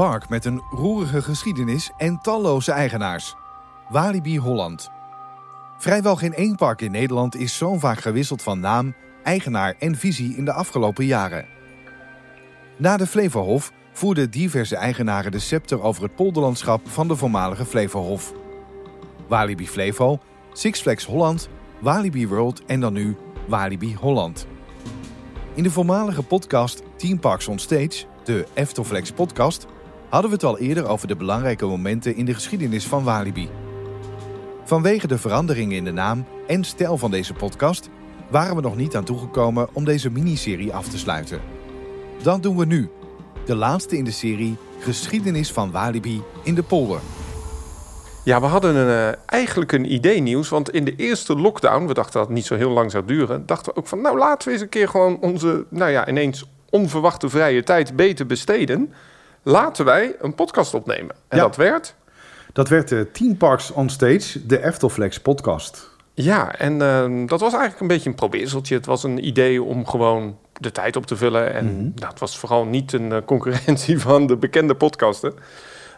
Park met een roerige geschiedenis en talloze eigenaars. Walibi Holland. Vrijwel geen één park in Nederland is zo vaak gewisseld van naam, eigenaar en visie in de afgelopen jaren. Na de Flevohof voerden diverse eigenaren de scepter over het polderlandschap van de voormalige Flevohof. Walibi Flevo, Six Holland, Walibi World en dan nu Walibi Holland. In de voormalige podcast Team Parks on Stage, de Eftelflex podcast, hadden we het al eerder over de belangrijke momenten in de geschiedenis van Walibi. Vanwege de veranderingen in de naam en stijl van deze podcast waren we nog niet aan toegekomen om deze miniserie af te sluiten. Dat doen we nu. De laatste in de serie Geschiedenis van Walibi in de polder. Ja, we hadden een, eh, eigenlijk een idee nieuws. Want in de eerste lockdown, we dachten dat het niet zo heel lang zou duren, dachten we ook van, nou laten we eens een keer gewoon onze, nou ja, ineens onverwachte vrije tijd beter besteden. Laten wij een podcast opnemen. En Ja. dat werd. Dat werd de Team Parks on Stage, de Eftelflex podcast. Ja, en ehm, dat was eigenlijk een beetje een probeerseltje. Het was een idee om gewoon de tijd op te vullen. En nou, het was vooral niet een eh, concurrentie van de bekende podcasten.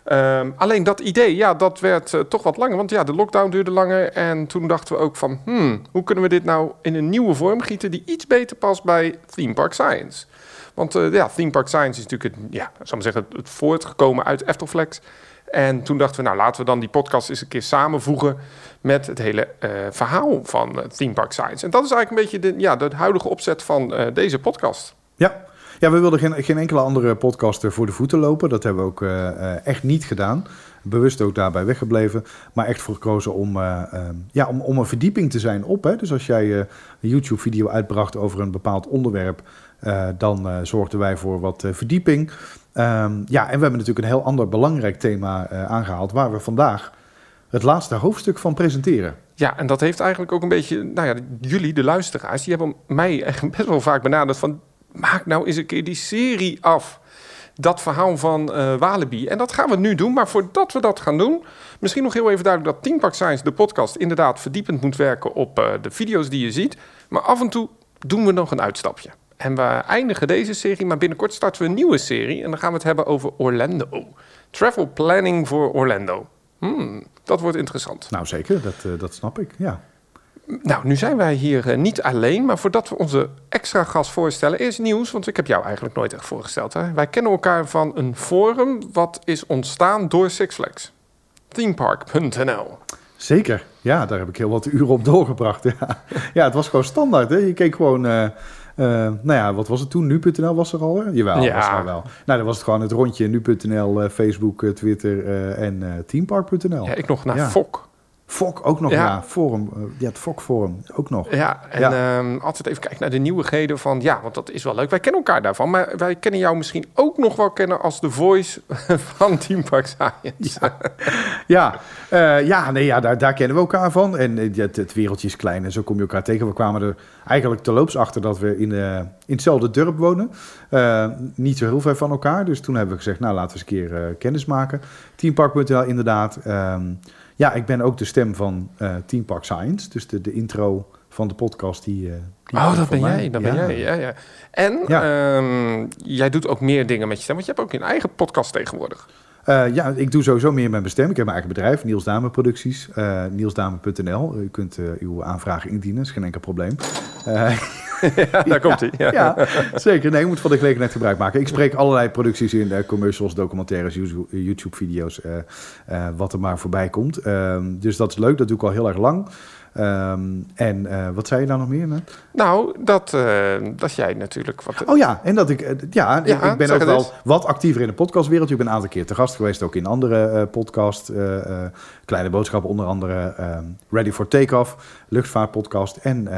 Ehm, alleen dat idee, ja, dat werd eh, toch wat langer. Want ja, de lockdown duurde langer. En toen dachten we ook van, hmm, hoe kunnen we dit nou in een nieuwe vorm gieten... die iets beter past bij Theme Park Science? Want eh, ja, Theme Park Science is natuurlijk het, ja, maar zeggen, het voortgekomen uit Eftelflex. En toen dachten we, nou laten we dan die podcast eens een keer samenvoegen met het hele eh, verhaal van eh, Theme Park Science. En dat is eigenlijk een beetje de, ja, de huidige opzet van deze podcast. Ja. Ja, we wilden geen, geen enkele andere podcast voor de voeten lopen. Dat hebben we ook eh, eh, echt niet gedaan. Bewust ook daarbij weggebleven. Maar echt voor gekozen om, eh, eh, ja, om, om een verdieping te zijn op. Hè. Dus als jij een YouTube-video uitbracht over een bepaald onderwerp... dan zorgden wij voor wat verdieping. Ehm, ja, en we hebben natuurlijk een heel ander belangrijk thema eh, aangehaald... waar we vandaag het laatste hoofdstuk van presenteren. Ja, en dat heeft eigenlijk ook een beetje, nou ja, jullie, de luisteraars, die hebben mij echt best wel vaak benaderd van, maak nou eens een keer die serie af. Dat verhaal van eh Walibi. En dat gaan we nu doen. Maar voordat we dat gaan doen, misschien nog heel even duidelijk dat Team Park Science, de podcast, inderdaad verdiepend moet werken op eh, de video's die je ziet. Maar af en toe doen we nog een uitstapje. En we eindigen deze serie, maar binnenkort starten we een nieuwe serie. En dan gaan we het hebben over Orlando. Travel planning voor Orlando. Hmm, dat wordt interessant. Nou zeker, dat, eh, dat snap ik, ja. Nou, nu zijn wij hier eh, niet alleen, maar voordat we onze extra gast voorstellen, eerst nieuws, want ik heb jou eigenlijk nooit echt voorgesteld. Hè? Wij kennen elkaar van een forum wat is ontstaan door Six Flags. Themepark.nl. Zeker, ja, daar heb ik heel wat uren op doorgebracht. Ja, ja het was gewoon standaard. Hè? Je keek gewoon, eh, eh, nou ja, wat was het toen? Nu.nl was er al, hè? Jawel, Ja. was er wel. Nou, dan was het gewoon het rondje nu.nl, Facebook, Twitter en teampark.nl. Ja, ik nog naar Ja. Fok. Fok ook nog, Ja. ja. Forum, eh, ja, het Fok Forum ook nog. Ja, en Ja. ehm, altijd even kijken naar de nieuwigheden van, ja, want dat is wel leuk. Wij kennen elkaar daarvan, maar wij kennen jou misschien ook nog wel kennen als de voice van Team Park Science. Ja, ja, eh, ja, nee, ja daar, daar kennen we elkaar van. En eh, het, het wereldje is klein en zo kom je elkaar tegen. We kwamen er eigenlijk terloops achter dat we in, eh, in hetzelfde dorp wonen. Eh, niet zo heel ver van elkaar. Dus toen hebben we gezegd, nou laten we eens een keer eh, kennis maken. Teampark.nl inderdaad. Ehm, ja, ik ben ook de stem van eh Team Park Science. Dus de, de intro van de podcast die... die Oh, dat ben mij. jij, dat Ja. ben jij, ja, ja. En Ja. ehm, jij doet ook meer dingen met je stem, want je hebt ook een eigen podcast tegenwoordig. Eh, ja, ik doe sowieso meer met mijn stem. Ik heb mijn eigen bedrijf, Niels Dame Producties, eh nielsdame.nl. U kunt uw aanvragen indienen, is geen enkel probleem. Ja, daar komt hij. Ja. ja, zeker. Nee, je moet van de gelegenheid gebruik maken. Ik spreek allerlei producties in, eh, commercials, documentaires, YouTube- YouTube-video's, eh, eh, wat er maar voorbij komt. Ehm, dus dat is leuk, dat doe ik al heel erg lang. Ehm, en wat zei je nou nog meer? net? Nou, dat, dat jij natuurlijk wat... Oh ja, en dat ik, ja, ik- Ja, ik ben ook wel eens. wat actiever in de podcastwereld. Ik ben een aantal keer te gast geweest, ook in andere podcasts. Kleine boodschappen, onder andere ehm, Ready for Takeoff, luchtvaartpodcast. En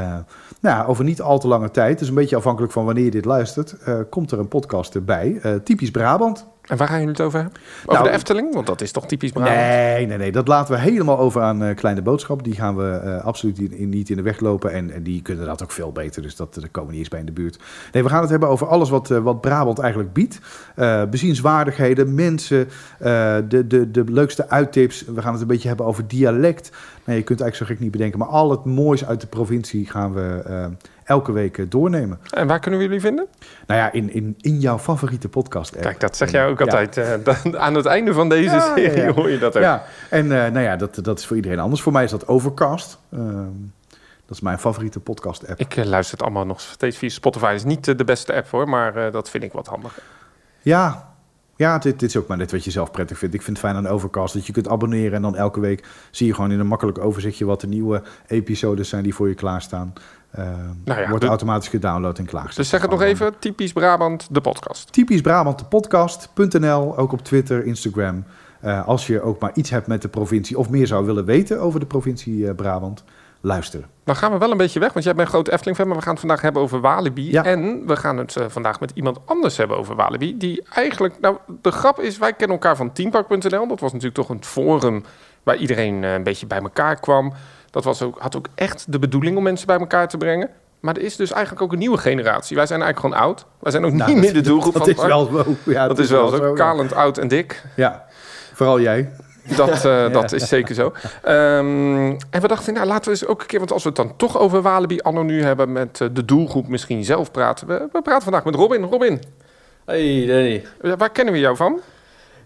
nou over niet al te lange tijd, dus een beetje afhankelijk van wanneer je dit luistert, eh, komt er een podcast erbij. Eh, typisch Brabant. En waar gaan jullie het over hebben? Over Nou, de Efteling? Want dat is toch typisch Brabant? Nee, nee, nee. Dat laten we helemaal over aan eh, Kleine Boodschap. Die gaan we eh, absoluut in- in- niet in de weg lopen. En, en die kunnen dat ook veel beter. Dus dat, daar komen we niet eens bij in de buurt. Nee, we gaan het hebben over alles wat, eh, wat Brabant eigenlijk biedt. Bezienswaardigheden, mensen, de, de, de leukste uittips. We gaan het een beetje hebben over dialect. Nee, je kunt het eigenlijk zo gek niet bedenken. Maar al het moois uit de provincie gaan we elke week eh, doornemen. En waar kunnen we jullie vinden? Nou ja, in, in, in jouw favoriete podcast app. Kijk, dat zeg jij ook Ja. altijd. eh, dan- aan het einde van deze Ja, ja, serie ja. hoor je dat ook. Ja, en eh, nou ja, dat, dat is voor iedereen anders. Voor mij is dat Overcast. Ehm, dat is mijn favoriete podcast app. Ik eh, luister het allemaal nog steeds via Spotify. is niet eh, de beste app hoor, maar eh, dat vind ik wat handig. Ja, ja dit, dit is ook maar net wat je zelf prettig vindt. Ik vind het fijn aan Overcast dat je kunt abonneren en dan elke week zie je gewoon in een makkelijk overzichtje wat de nieuwe episodes zijn die voor je klaarstaan. Ehm Nou ja, wordt de- automatisch gedownload en klaar. Dus zeg het nog even, typisch Brabant, de podcast. Typisch Brabant, de podcast.nl, ook op Twitter, Instagram. Eh, als je ook maar iets hebt met de provincie of meer zou willen weten over de provincie eh, Brabant, luisteren. Dan gaan we wel een beetje weg, want jij bent een grote Efteling-fan, maar we gaan het vandaag hebben over Walibi. Ja. En we gaan het eh, vandaag met iemand anders hebben over Walibi, die eigenlijk... Nou, de grap is, wij kennen elkaar van teampark.nl. Dat was natuurlijk toch een forum waar iedereen eh, een beetje bij elkaar kwam. Dat was ook, had ook echt de bedoeling om mensen bij elkaar te brengen. Maar er is dus eigenlijk ook een nieuwe generatie. Wij zijn eigenlijk gewoon oud. Wij zijn ook Nou, niet dat- meer de doelgroep Dat van is het park. wel zo. Ja, Dat is wel zo. Kalend, oud en dik. Ja, vooral jij. Dat, eh, dat is zeker zo. Ehm, en we dachten, nou, laten we eens ook een keer... want als we het dan toch over Walibi anno nu hebben... met eh, de doelgroep misschien zelf praten. We, we praten vandaag met Robin. Robin, Hey Danny. waar kennen we jou van?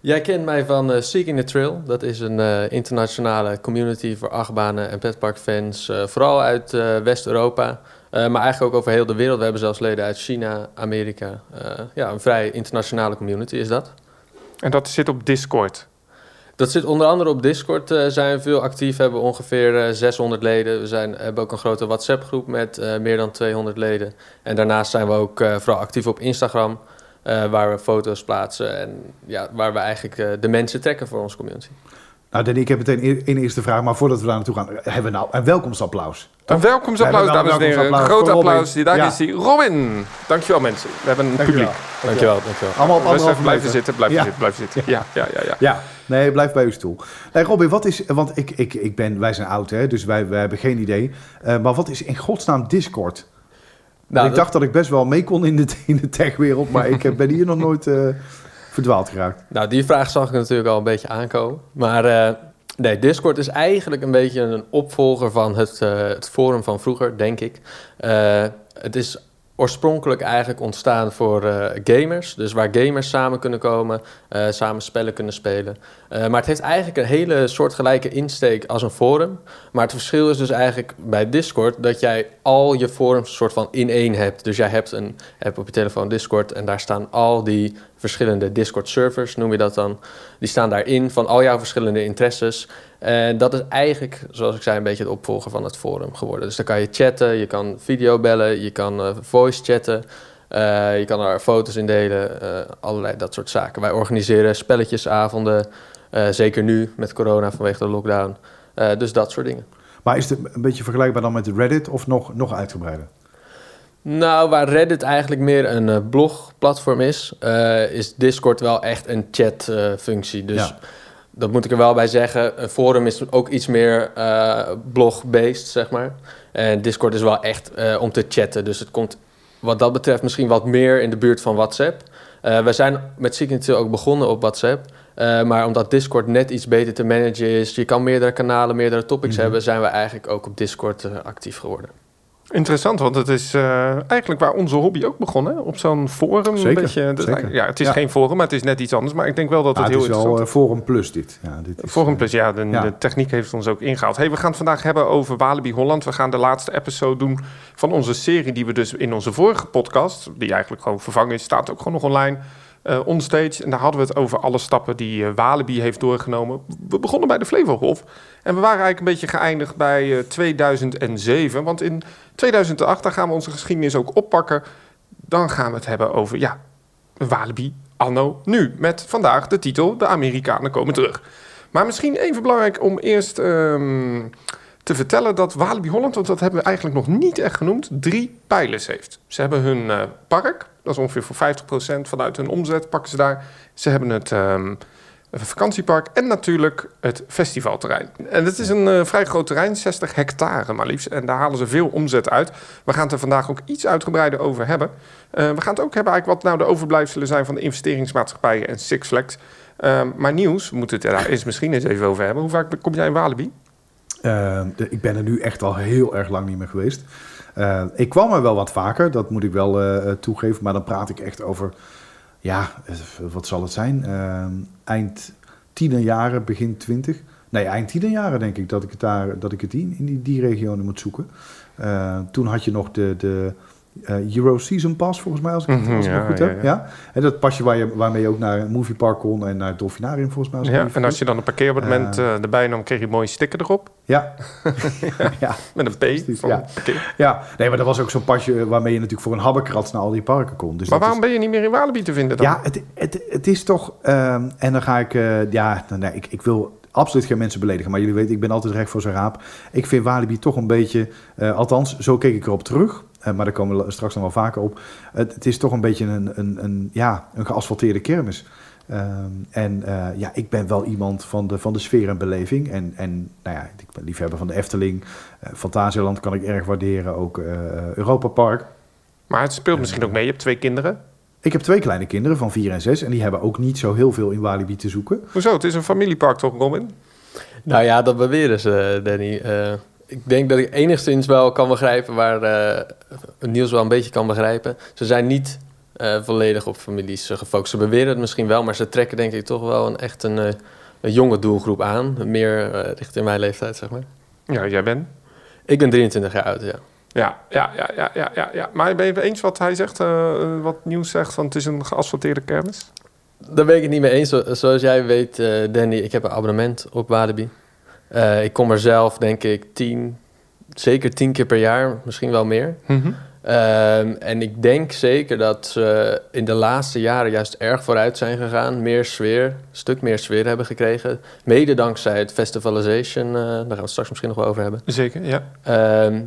Jij kent mij van eh, Seeking the Trail. Dat is een eh, internationale community voor achtbanen en petparkfans. eh vooral uit West-Europa. maar eigenlijk ook over heel de wereld. We hebben zelfs leden uit China, Amerika. Ja, een vrij internationale community is dat. En dat zit op Discord. Dat zit onder andere op Discord. zijn we veel actief. We hebben ongeveer eh, 600 leden. We zijn, hebben ook een grote WhatsApp-groep met meer dan 200 leden. En daarnaast zijn we ook vooral actief op Instagram. Eh, waar we foto's plaatsen en ja, waar we eigenlijk eh, de mensen trekken voor onze community. Nou, Danny, ik heb meteen één eerste vraag, maar voordat we daar naartoe gaan, hebben we nou een welkomstapplaus. Een welkomstapplaus, We dames en heren. Groot applaus. Daar Ja. is hij. Robin. Dankjewel mensen. We hebben een Dankjewel. publiek. Dankjewel, dankjewel. Allemaal op Rustig anderhalve blijven zitten, blijven Ja. zitten, blijven zitten. Ja, ja, ja. ja. Ja, nee, blijf bij uw stoel. Nee, Robin, wat is, want ik, ik, ik ben, wij zijn oud, hè, dus wij, wij hebben geen idee. Eh, maar wat is in godsnaam Discord? Nou, ik dacht dat ik best wel mee kon in de, in de techwereld, maar ik eh, ben hier nog nooit eh, verdwaald geraakt. Nou, die vraag zag ik natuurlijk al een beetje aankomen. Maar eh, nee, Discord is eigenlijk een beetje een opvolger van het, het forum van vroeger, denk ik. Het is oorspronkelijk eigenlijk ontstaan voor eh, gamers. Dus waar gamers samen kunnen komen, eh, samen spellen kunnen spelen. Eh, maar het heeft eigenlijk een hele soortgelijke insteek als een forum. Maar het verschil is dus eigenlijk bij Discord dat jij al je forums soort van in één hebt. Dus jij hebt een app op je telefoon Discord en daar staan al die verschillende Discord-servers, noem je dat dan. Die staan daarin van al jouw verschillende interesses. En dat is eigenlijk, zoals ik zei, een beetje het opvolger van het forum geworden. Dus dan kan je chatten, je kan video bellen, je kan eh, voice chatten. eh, je kan er foto's in delen, eh, allerlei dat soort zaken. Wij organiseren spelletjesavonden, eh, zeker nu met corona vanwege de lockdown. Eh, dus dat soort dingen. Maar is het een beetje vergelijkbaar dan met Reddit of nog, nog uitgebreider? Nou, waar Reddit eigenlijk meer een eh, blogplatform is, eh, is Discord wel echt een chatfunctie. dus Ja. Dat moet ik er wel bij zeggen. Een forum is ook iets meer eh, blog-based, zeg maar. En Discord is wel echt eh, om te chatten. Dus het komt wat dat betreft misschien wat meer in de buurt van WhatsApp. Eh we zijn met Signature ook begonnen op WhatsApp. Maar omdat Discord net iets beter te managen is, je kan meerdere kanalen, meerdere topics Mhm. hebben, zijn we eigenlijk ook op Discord actief geworden. Interessant, want het is eh, eigenlijk waar onze hobby ook begonnen. Op zo'n forum. een beetje, dat is zeker. eigenlijk- ja, het is Ja. geen forum, maar het is net iets anders. Maar ik denk wel dat het het heel is wel interessant eh, Forum Plus dit. Ja, dit is, Forum eh, Plus, ja de, ja. de techniek heeft ons ook ingehaald. Hey, we gaan het vandaag hebben over Walibi Holland. We gaan de laatste episode doen van onze serie die we dus in onze vorige podcast, die eigenlijk gewoon vervangen is, staat ook gewoon nog online, eh onstage. En daar hadden we het over alle stappen die eh, Walibi heeft doorgenomen. We begonnen bij de Flevohof en we waren eigenlijk een beetje geëindigd bij eh, 2007. Want in 2008, daar gaan we onze geschiedenis ook oppakken. Dan gaan we het hebben over, ja, Walibi anno nu. Met vandaag de titel De Amerikanen komen terug. Maar misschien even belangrijk om eerst ehm, te vertellen dat Walibi Holland, want dat hebben we eigenlijk nog niet echt genoemd, drie pijlers heeft. Ze hebben hun eh, park, dat is ongeveer voor 50% vanuit hun omzet pakken ze daar. Ze hebben het ehm, vakantiepark en natuurlijk het festivalterrein. En het is een eh, vrij groot terrein, 60 hectare maar liefst. En daar halen ze veel omzet uit. We gaan het er vandaag ook iets uitgebreider over hebben. Eh, we gaan het ook hebben eigenlijk wat nou de overblijfselen zijn van de investeringsmaatschappijen en Six Flags. Ehm, maar nieuws, we moeten het daar eens misschien eens even over hebben. Hoe vaak kom jij in Walibi? Eh, de- ik ben er nu echt al heel erg lang niet meer geweest. Eh, ik kwam er wel wat vaker, dat moet ik wel eh, toegeven. Maar dan praat ik echt over, ja, eh, wat zal het zijn? Uh, eind tienerjaren, begin twintig. Nee, eind tienerjaren denk ik dat ik het daar, dat ik het in, in die, die regionen moet zoeken. Toen had je nog de, de uh, Euro Season Pass, volgens mij, als ik het, als ik ja, het goed ja, heb. ja. En dat pasje waar je, waarmee je ook naar een moviepark kon en naar het Dolfinarium, volgens mij. Als Ja, en als je dan een parkeerabonnement eh, erbij nam, kreeg je een mooie sticker erop. Ja. ja. Met een P van ja. ja, nee, maar dat was ook zo'n pasje waarmee je natuurlijk voor een habbekrats naar al die parken kon. Dus Maar waarom ben je niet meer in Walibi te vinden dan? Ja, het, het, het is toch... ehm, en dan ga ik... ja, nou, nee, ik, ik wil absoluut geen mensen beledigen. Maar jullie weten, ik ben altijd recht voor zijn raap. Ik vind Walibi toch een beetje... althans, zo keek ik erop terug. Eh, maar daar komen we straks nog wel vaker op. Het, het is toch een beetje een, een, een, ja, een geasfalteerde kermis. Ehm, en eh, ja, ik ben wel iemand van de, van de sfeer en beleving. En, en nou ja, ik ben liefhebber van de Efteling. Eh Fantasieland kan ik erg waarderen. Ook eh Europa Park. Maar het speelt misschien ook mee. Je hebt twee kinderen. Ik heb twee kleine kinderen van vier en zes. En die hebben ook niet zo heel veel in Walibi te zoeken. Hoezo? Het is een familiepark toch, Robin? Nou ja, dat beweren ze, Danny. Ik denk dat ik enigszins wel kan begrijpen waar eh, Niels wel een beetje kan begrijpen. Ze zijn niet eh, volledig op families eh, gefocust. Ze beweren het misschien wel, maar ze trekken denk ik toch wel een echt een, een jonge doelgroep aan. Meer richting mijn leeftijd, zeg maar. Ja, jij bent. Ik ben 23 jaar oud, ja. Ja, ja, ja, ja, ja, ja, ja. Maar ben je het eens wat hij zegt, wat Nieuws zegt, van het is een geasfalteerde kermis? Daar ben ik het niet mee eens. Zo- Zoals jij weet, Danny, ik heb een abonnement op Walibi. Eh, ik kom er zelf, denk ik, tien, zeker tien keer per jaar, misschien wel meer. Ehm, en ik denk zeker dat ze in de laatste jaren juist erg vooruit zijn gegaan. Meer sfeer, een stuk meer sfeer hebben gekregen. Mede dankzij het festivalization, eh, daar gaan we het straks misschien nog wel over hebben. Zeker, ja. Ehm,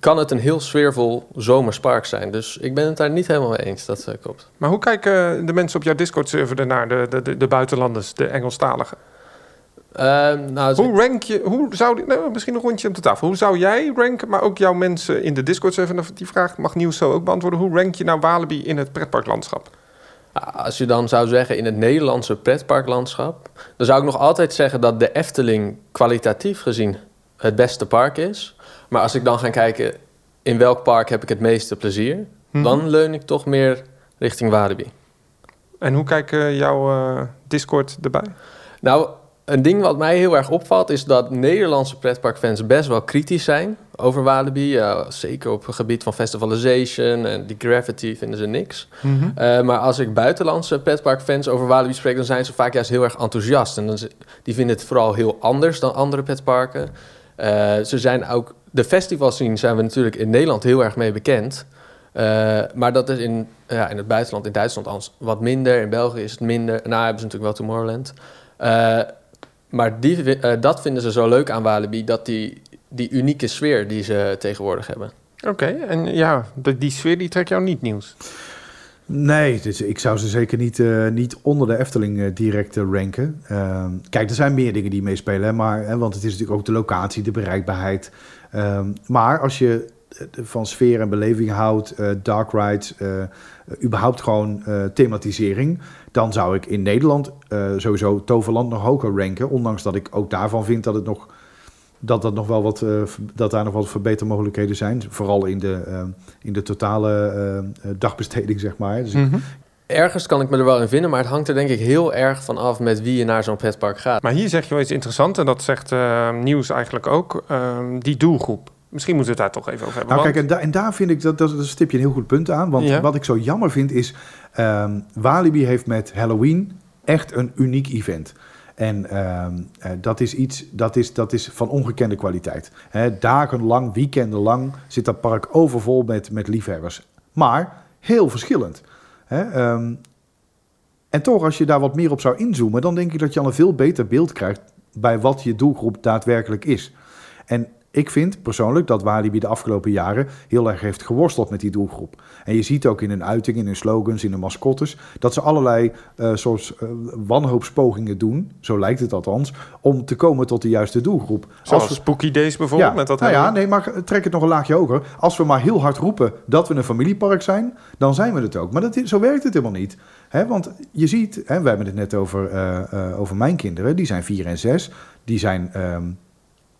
kan het een heel sfeervol zomerspark zijn. Dus ik ben het daar niet helemaal mee eens, dat eh, klopt. Maar hoe kijken de mensen op jouw Discord-server ernaar, de, de, de, de buitenlanders, de Engelstaligen? Ehm, nou, Hoe rank je, hoe zou, nou, misschien een rondje om de tafel. Hoe zou jij ranken, maar ook jouw mensen in de Discord-server, die vraag mag Nieuws zo ook beantwoorden. Hoe rank je nou Walibi in het pretparklandschap? Als je dan zou zeggen in het Nederlandse pretparklandschap, dan zou ik nog altijd zeggen dat de Efteling kwalitatief gezien het beste park is. Maar als ik dan ga kijken in welk park heb ik het meeste plezier, Mhm. dan leun ik toch meer richting Walibi. En hoe kijken jouw eh, Discord erbij? Nou, een ding wat mij heel erg opvalt is dat Nederlandse pretparkfans best wel kritisch zijn over Walibi. Zeker op het gebied van festivalization en die gravity vinden ze niks. Eh, maar als ik buitenlandse pretparkfans over Walibi spreek, dan zijn ze vaak juist heel erg enthousiast. En dan, die vinden het vooral heel anders dan andere pretparken. Eh, ze zijn ook, de festivalscene zijn we natuurlijk in Nederland heel erg mee bekend. Eh, maar dat is in, ja, in het buitenland, in Duitsland wat minder. In België is het minder. Nou hebben ze natuurlijk wel Tomorrowland. Maar die, eh, dat vinden ze zo leuk aan Walibi, dat die, die unieke sfeer die ze tegenwoordig hebben. Oké, en ja, de- die sfeer die trekt jou niet nieuws. Nee, dus ik zou ze zeker niet, eh, niet onder de Efteling eh, direct ranken. Ehm, kijk, er zijn meer dingen die meespelen, hè, maar, hè, want het is natuurlijk ook de locatie, de bereikbaarheid. Ehm, maar als je van sfeer en beleving houdt, eh, dark rides, eh, überhaupt gewoon eh, thematisering, dan zou ik in Nederland eh, sowieso Toverland nog hoger ranken. Ondanks dat ik ook daarvan vind dat het nog dat, dat, nog wel wat, eh, dat daar nog wat verbetermogelijkheden zijn. Vooral in de, eh, in de totale eh, eh, dagbesteding, zeg maar. Dus ik- Ergens kan ik me er wel in vinden, maar het hangt er denk ik heel erg van af met wie je naar zo'n pretpark gaat. Maar hier zeg je wel iets interessants, en dat zegt eh, Nieuws eigenlijk ook, ehm, die doelgroep. Misschien moeten we het daar toch even over hebben. Nou, want- kijk, en, da- en daar vind ik dat, dat, dat stip je een heel goed punt aan. Want Ja. wat ik zo jammer vind is, ehm, Walibi heeft met Halloween echt een uniek event. En ehm, eh, dat is iets dat is, dat is van ongekende kwaliteit. Hè, dagenlang, weekendenlang zit dat park overvol met, met liefhebbers. Maar heel verschillend. Ehm, en toch, als je daar wat meer op zou inzoomen, dan denk ik dat je al een veel beter beeld krijgt bij wat je doelgroep daadwerkelijk is. En ik vind persoonlijk dat Walibi de afgelopen jaren heel erg heeft geworsteld met die doelgroep. En je ziet ook in hun uitingen, in hun slogans, in hun mascottes, dat ze allerlei eh soort eh, wanhoopspogingen doen, zo lijkt het althans, om te komen tot de juiste doelgroep. Zoals Als we- Spooky Days bijvoorbeeld. ja, met dat nou ja, nee, maar trek het nog een laagje hoger. Als we maar heel hard roepen dat we een familiepark zijn, dan zijn we het ook. Maar dat, zo werkt het helemaal niet. Hè, want je ziet, hè, we hebben het net over, eh, over mijn kinderen, die zijn vier en zes. Die zijn, ehm,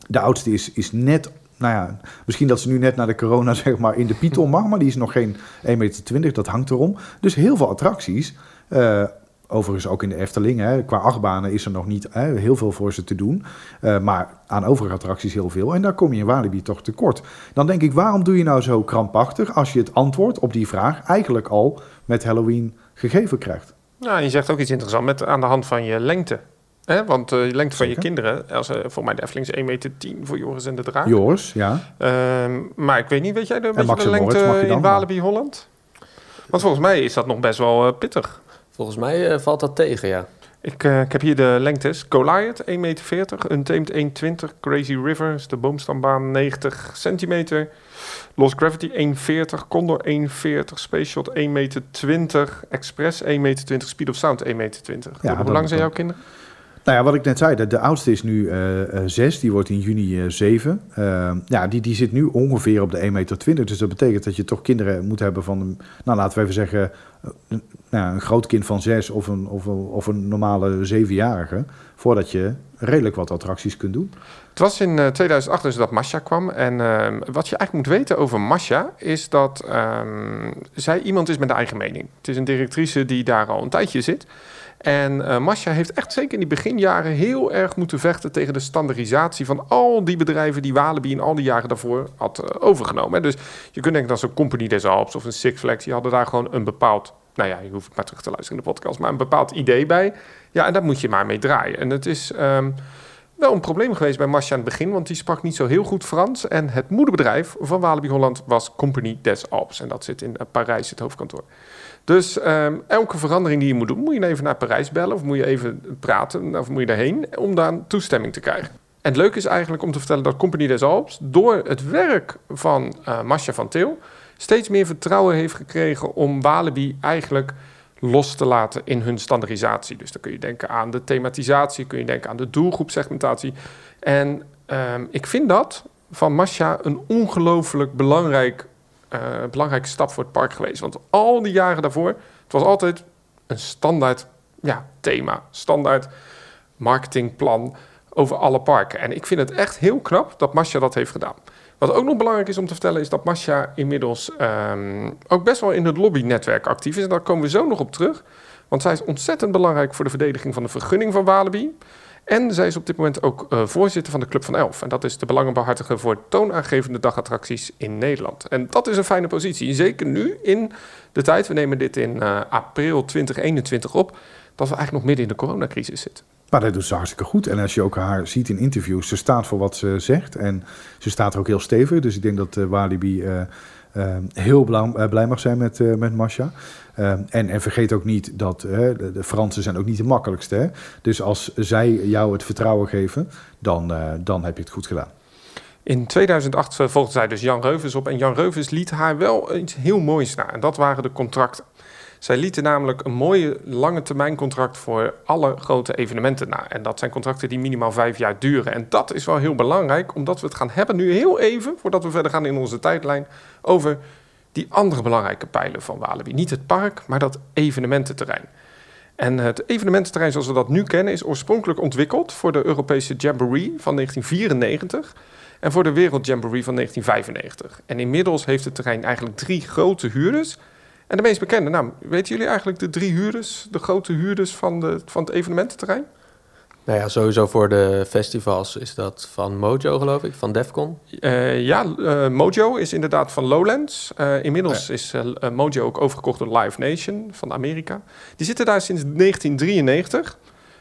de oudste is, is net, nou ja, misschien dat ze nu net naar de corona zeg maar in de Python mag, maar die is nog geen 1,20 meter, dat hangt erom. Dus heel veel attracties. Uh, overigens ook in de Efteling, hè, qua achtbanen is er nog niet heel veel voor ze te doen. Uh, maar aan overige attracties heel veel. En daar kom je in Walibi toch tekort. Dan denk ik, waarom doe je nou zo krampachtig als je het antwoord op die vraag eigenlijk al met Halloween gegeven krijgt? Nou, je zegt ook iets interessants met aan de hand van je lengte. Hè? Want uh, de lengte van je kinderen, als, uh, voor mij de Efteling is 1 meter 10 voor Joris en de Draak. Joris, ja. Uh, maar ik weet niet, weet jij de, de lengte in Walibi Holland? Want volgens mij is dat nog best wel uh, pittig. Volgens mij valt dat tegen, ja. Ik, ik, heb hier de lengtes. Goliath 1,40 meter, Untamed 1,20, Crazy River is de boomstambaan 90 centimeter. Lost Gravity 1,40, Condor 1,40, Space Shot 1,20 meter, Express 1,20 meter, Speed of Sound 1,20 meter. Ja, Hoe lang zijn jouw kinderen? Nou ja, wat ik net zei, de, de oudste is nu uh, zes, die wordt in juni uh, zeven. ja, die, die zit nu ongeveer op de 1,20 meter. Dus dat betekent dat je toch kinderen moet hebben van, nou laten we even zeggen, een, nou, een groot kind van zes of een, of, een, of een normale zevenjarige. Voordat je redelijk wat attracties kunt doen. Het was in 2008 dus dat Masha kwam. En ehm, wat je eigenlijk moet weten over Masha is dat um, zij iemand is met een eigen mening. Het is een directrice die daar al een tijdje zit. En uh, Masha heeft echt zeker in die beginjaren heel erg moeten vechten tegen de standaardisatie van al die bedrijven die Walibi in al die jaren daarvoor had uh, overgenomen. Dus je kunt denken dat zo'n Company des Alps of een Six Flags, die hadden daar gewoon een bepaald, nou ja, je hoeft maar terug te luisteren in de podcast, maar een bepaald idee bij. Ja, en daar moet je maar mee draaien. En het is um, wel een probleem geweest bij Masha aan het begin, want die sprak niet zo heel goed Frans. En het moederbedrijf van Walibi Holland was Company des Alps. En dat zit in uh, Parijs, het hoofdkantoor. Dus um, elke verandering die je moet doen, moet je even naar Parijs bellen of moet je even praten of moet je daarheen om daar toestemming te krijgen. En het leuke is eigenlijk om te vertellen dat Compagnie des Alps door het werk van uh, Masha van Til steeds meer vertrouwen heeft gekregen om Walibi eigenlijk los te laten in hun standaardisatie. Dus dan kun je denken aan de thematisatie, kun je denken aan de doelgroepsegmentatie. En um, ik vind dat van Masha een ongelooflijk belangrijk uh, belangrijke stap voor het park geweest. Want al die jaren daarvoor, het was altijd een standaard ja, thema, standaard marketingplan over alle parken. En ik vind het echt heel knap dat Masha dat heeft gedaan. Wat ook nog belangrijk is om te vertellen, is dat Masha inmiddels um, ook best wel in het lobbynetwerk actief is. En daar komen we zo nog op terug. Want zij is ontzettend belangrijk voor de verdediging van de vergunning van Walibi. En zij is op dit moment ook uh, voorzitter van de Club van Elf. En dat is de belangenbehartiger voor toonaangevende dagattracties in Nederland. En dat is een fijne positie. Zeker nu in de tijd, we nemen dit in uh, april 2021 op, dat we eigenlijk nog midden in de coronacrisis zitten. Maar dat doet ze hartstikke goed. En als je ook haar ziet in interviews, ze staat voor wat ze zegt. En ze staat er ook heel stevig. Dus ik denk dat uh, Walibi heel blij mag zijn met, met Masha. Uh, en, en, vergeet ook niet dat de, Fransen zijn ook niet de makkelijkste. Hè? Dus als zij jou het vertrouwen geven, dan, uh, dan heb je het goed gedaan. In 2008 volgde zij dus Jan Reuvens op. En Jan Reuvens liet haar wel iets heel moois na. En dat waren de contracten. Zij lieten namelijk een mooie lange termijn contract voor alle grote evenementen na. En dat zijn contracten die minimaal vijf jaar duren. En dat is wel heel belangrijk, omdat we het gaan hebben nu heel even, voordat we verder gaan in onze tijdlijn, over die andere belangrijke pijlen van Walibi. Niet het park, maar dat evenemententerrein. En het evenemententerrein zoals we dat nu kennen is oorspronkelijk ontwikkeld voor de Europese Jamboree van 1994 en voor de Wereld Jamboree van 1995. En inmiddels heeft het terrein eigenlijk drie grote huurders. En de meest bekende, nou, weten jullie eigenlijk de drie huurders, de grote huurders van, de, van het evenemententerrein? Nou ja, sowieso voor de festivals is dat van Mojo, geloof ik, van Defcon. Uh, ja, uh, Mojo is inderdaad van Lowlands. Uh, inmiddels ja. is Mojo ook overgekocht door Live Nation van Amerika. Die zitten daar sinds 1993.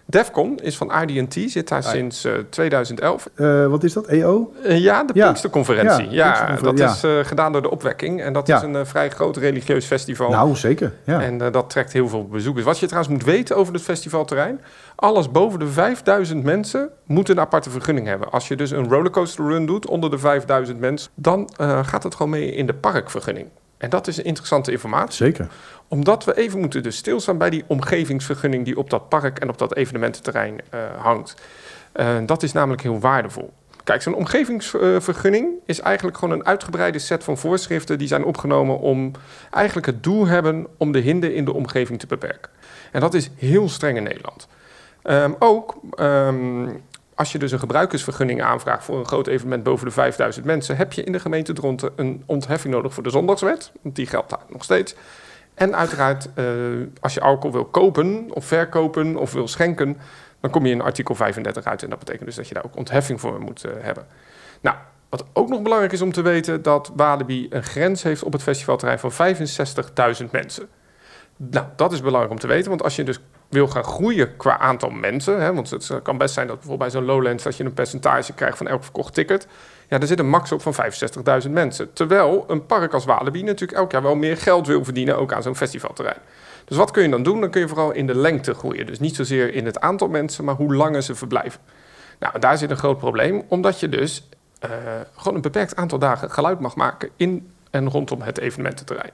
Defcon is van RD&T, zit daar ah, sinds uh, 2011. Uh, wat is dat, EO? Uh, ja, de ja. Pinksterconferentie. Ja, ja dat ja. is uh, gedaan door de Opwekking. En dat is een vrij groot religieus festival. Nou, zeker. Ja. En dat trekt heel veel bezoekers. Wat je trouwens moet weten over het festivalterrein... alles boven de 5000 mensen moet een aparte vergunning hebben. Als je dus een rollercoaster run doet onder de 5000 mensen... dan gaat het gewoon mee in de parkvergunning. En dat is een interessante informatie. Zeker omdat we even moeten dus stilstaan bij die omgevingsvergunning die op dat park en op dat evenemententerrein uh, hangt. Uh, dat is namelijk heel waardevol. Kijk, zo'n omgevingsvergunning is eigenlijk gewoon een uitgebreide set van voorschriften die zijn opgenomen om eigenlijk het doel hebben om de hinder in de omgeving te beperken. En dat is heel streng in Nederland. Um, ook um, als je dus een gebruikersvergunning aanvraagt voor een groot evenement boven de 5000 mensen, heb je in de gemeente Dronten een ontheffing nodig voor de zondagswet. Want die geldt daar nog steeds. En uiteraard, uh, als je alcohol wil kopen of verkopen of wil schenken, dan kom je in artikel 35 uit. En dat betekent dus dat je daar ook ontheffing voor moet uh, hebben. Nou, wat ook nog belangrijk is om te weten, dat Walibi een grens heeft op het festivalterrein van 65.000 mensen. Nou, dat is belangrijk om te weten, want als je dus wil gaan groeien qua aantal mensen, hè, want het kan best zijn dat bijvoorbeeld bij zo'n Lowlands dat je een percentage krijgt van elk verkocht ticket, ja, er zit een max op van 65.000 mensen. Terwijl een park als Walibi natuurlijk elk jaar wel meer geld wil verdienen, ook aan zo'n festivalterrein. Dus wat kun je dan doen? Dan kun je vooral in de lengte groeien. Dus niet zozeer in het aantal mensen, maar hoe langer ze verblijven. Nou, daar zit een groot probleem, omdat je dus uh, gewoon een beperkt aantal dagen geluid mag maken in en rondom het evenemententerrein.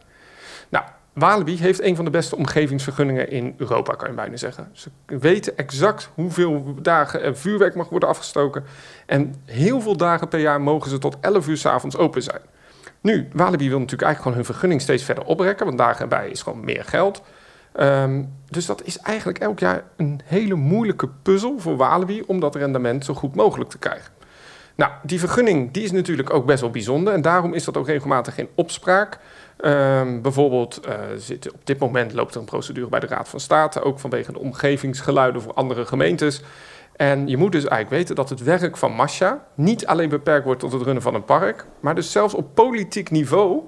Nou, Walibi heeft een van de beste omgevingsvergunningen in Europa, kan je bijna zeggen. Ze weten exact hoeveel dagen er vuurwerk mag worden afgestoken. En heel veel dagen per jaar mogen ze tot 11 uur s avonds open zijn. Nu, Walibi wil natuurlijk eigenlijk gewoon hun vergunning steeds verder oprekken, want dagen erbij is gewoon meer geld. Um, dus dat is eigenlijk elk jaar een hele moeilijke puzzel voor Walibi om dat rendement zo goed mogelijk te krijgen. Nou, die vergunning die is natuurlijk ook best wel bijzonder en daarom is dat ook regelmatig geen opspraak. Um, bijvoorbeeld uh, zit, op dit moment loopt er een procedure bij de Raad van State, ook vanwege de omgevingsgeluiden voor andere gemeentes. En je moet dus eigenlijk weten dat het werk van Masha niet alleen beperkt wordt tot het runnen van een park, maar dus zelfs op politiek niveau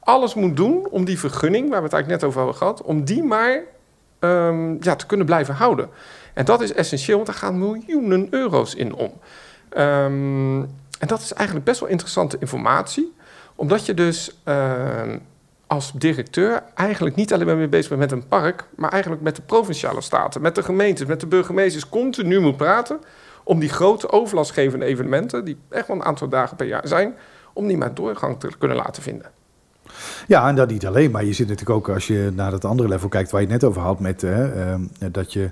alles moet doen om die vergunning, waar we het eigenlijk net over hebben gehad, om die maar um, ja, te kunnen blijven houden. En dat is essentieel, want daar gaan miljoenen euro's in om. Um, en dat is eigenlijk best wel interessante informatie, omdat je dus als directeur eigenlijk niet alleen maar mee bezig bent met een park, maar eigenlijk met de provinciale staten, met de gemeentes, met de burgemeesters continu moet praten om die grote overlastgevende evenementen, die echt wel een aantal dagen per jaar zijn, om die maar doorgang te kunnen laten vinden. Ja, en dat niet alleen, maar je zit natuurlijk ook als je naar het andere level kijkt waar je het net over had, met uh, dat je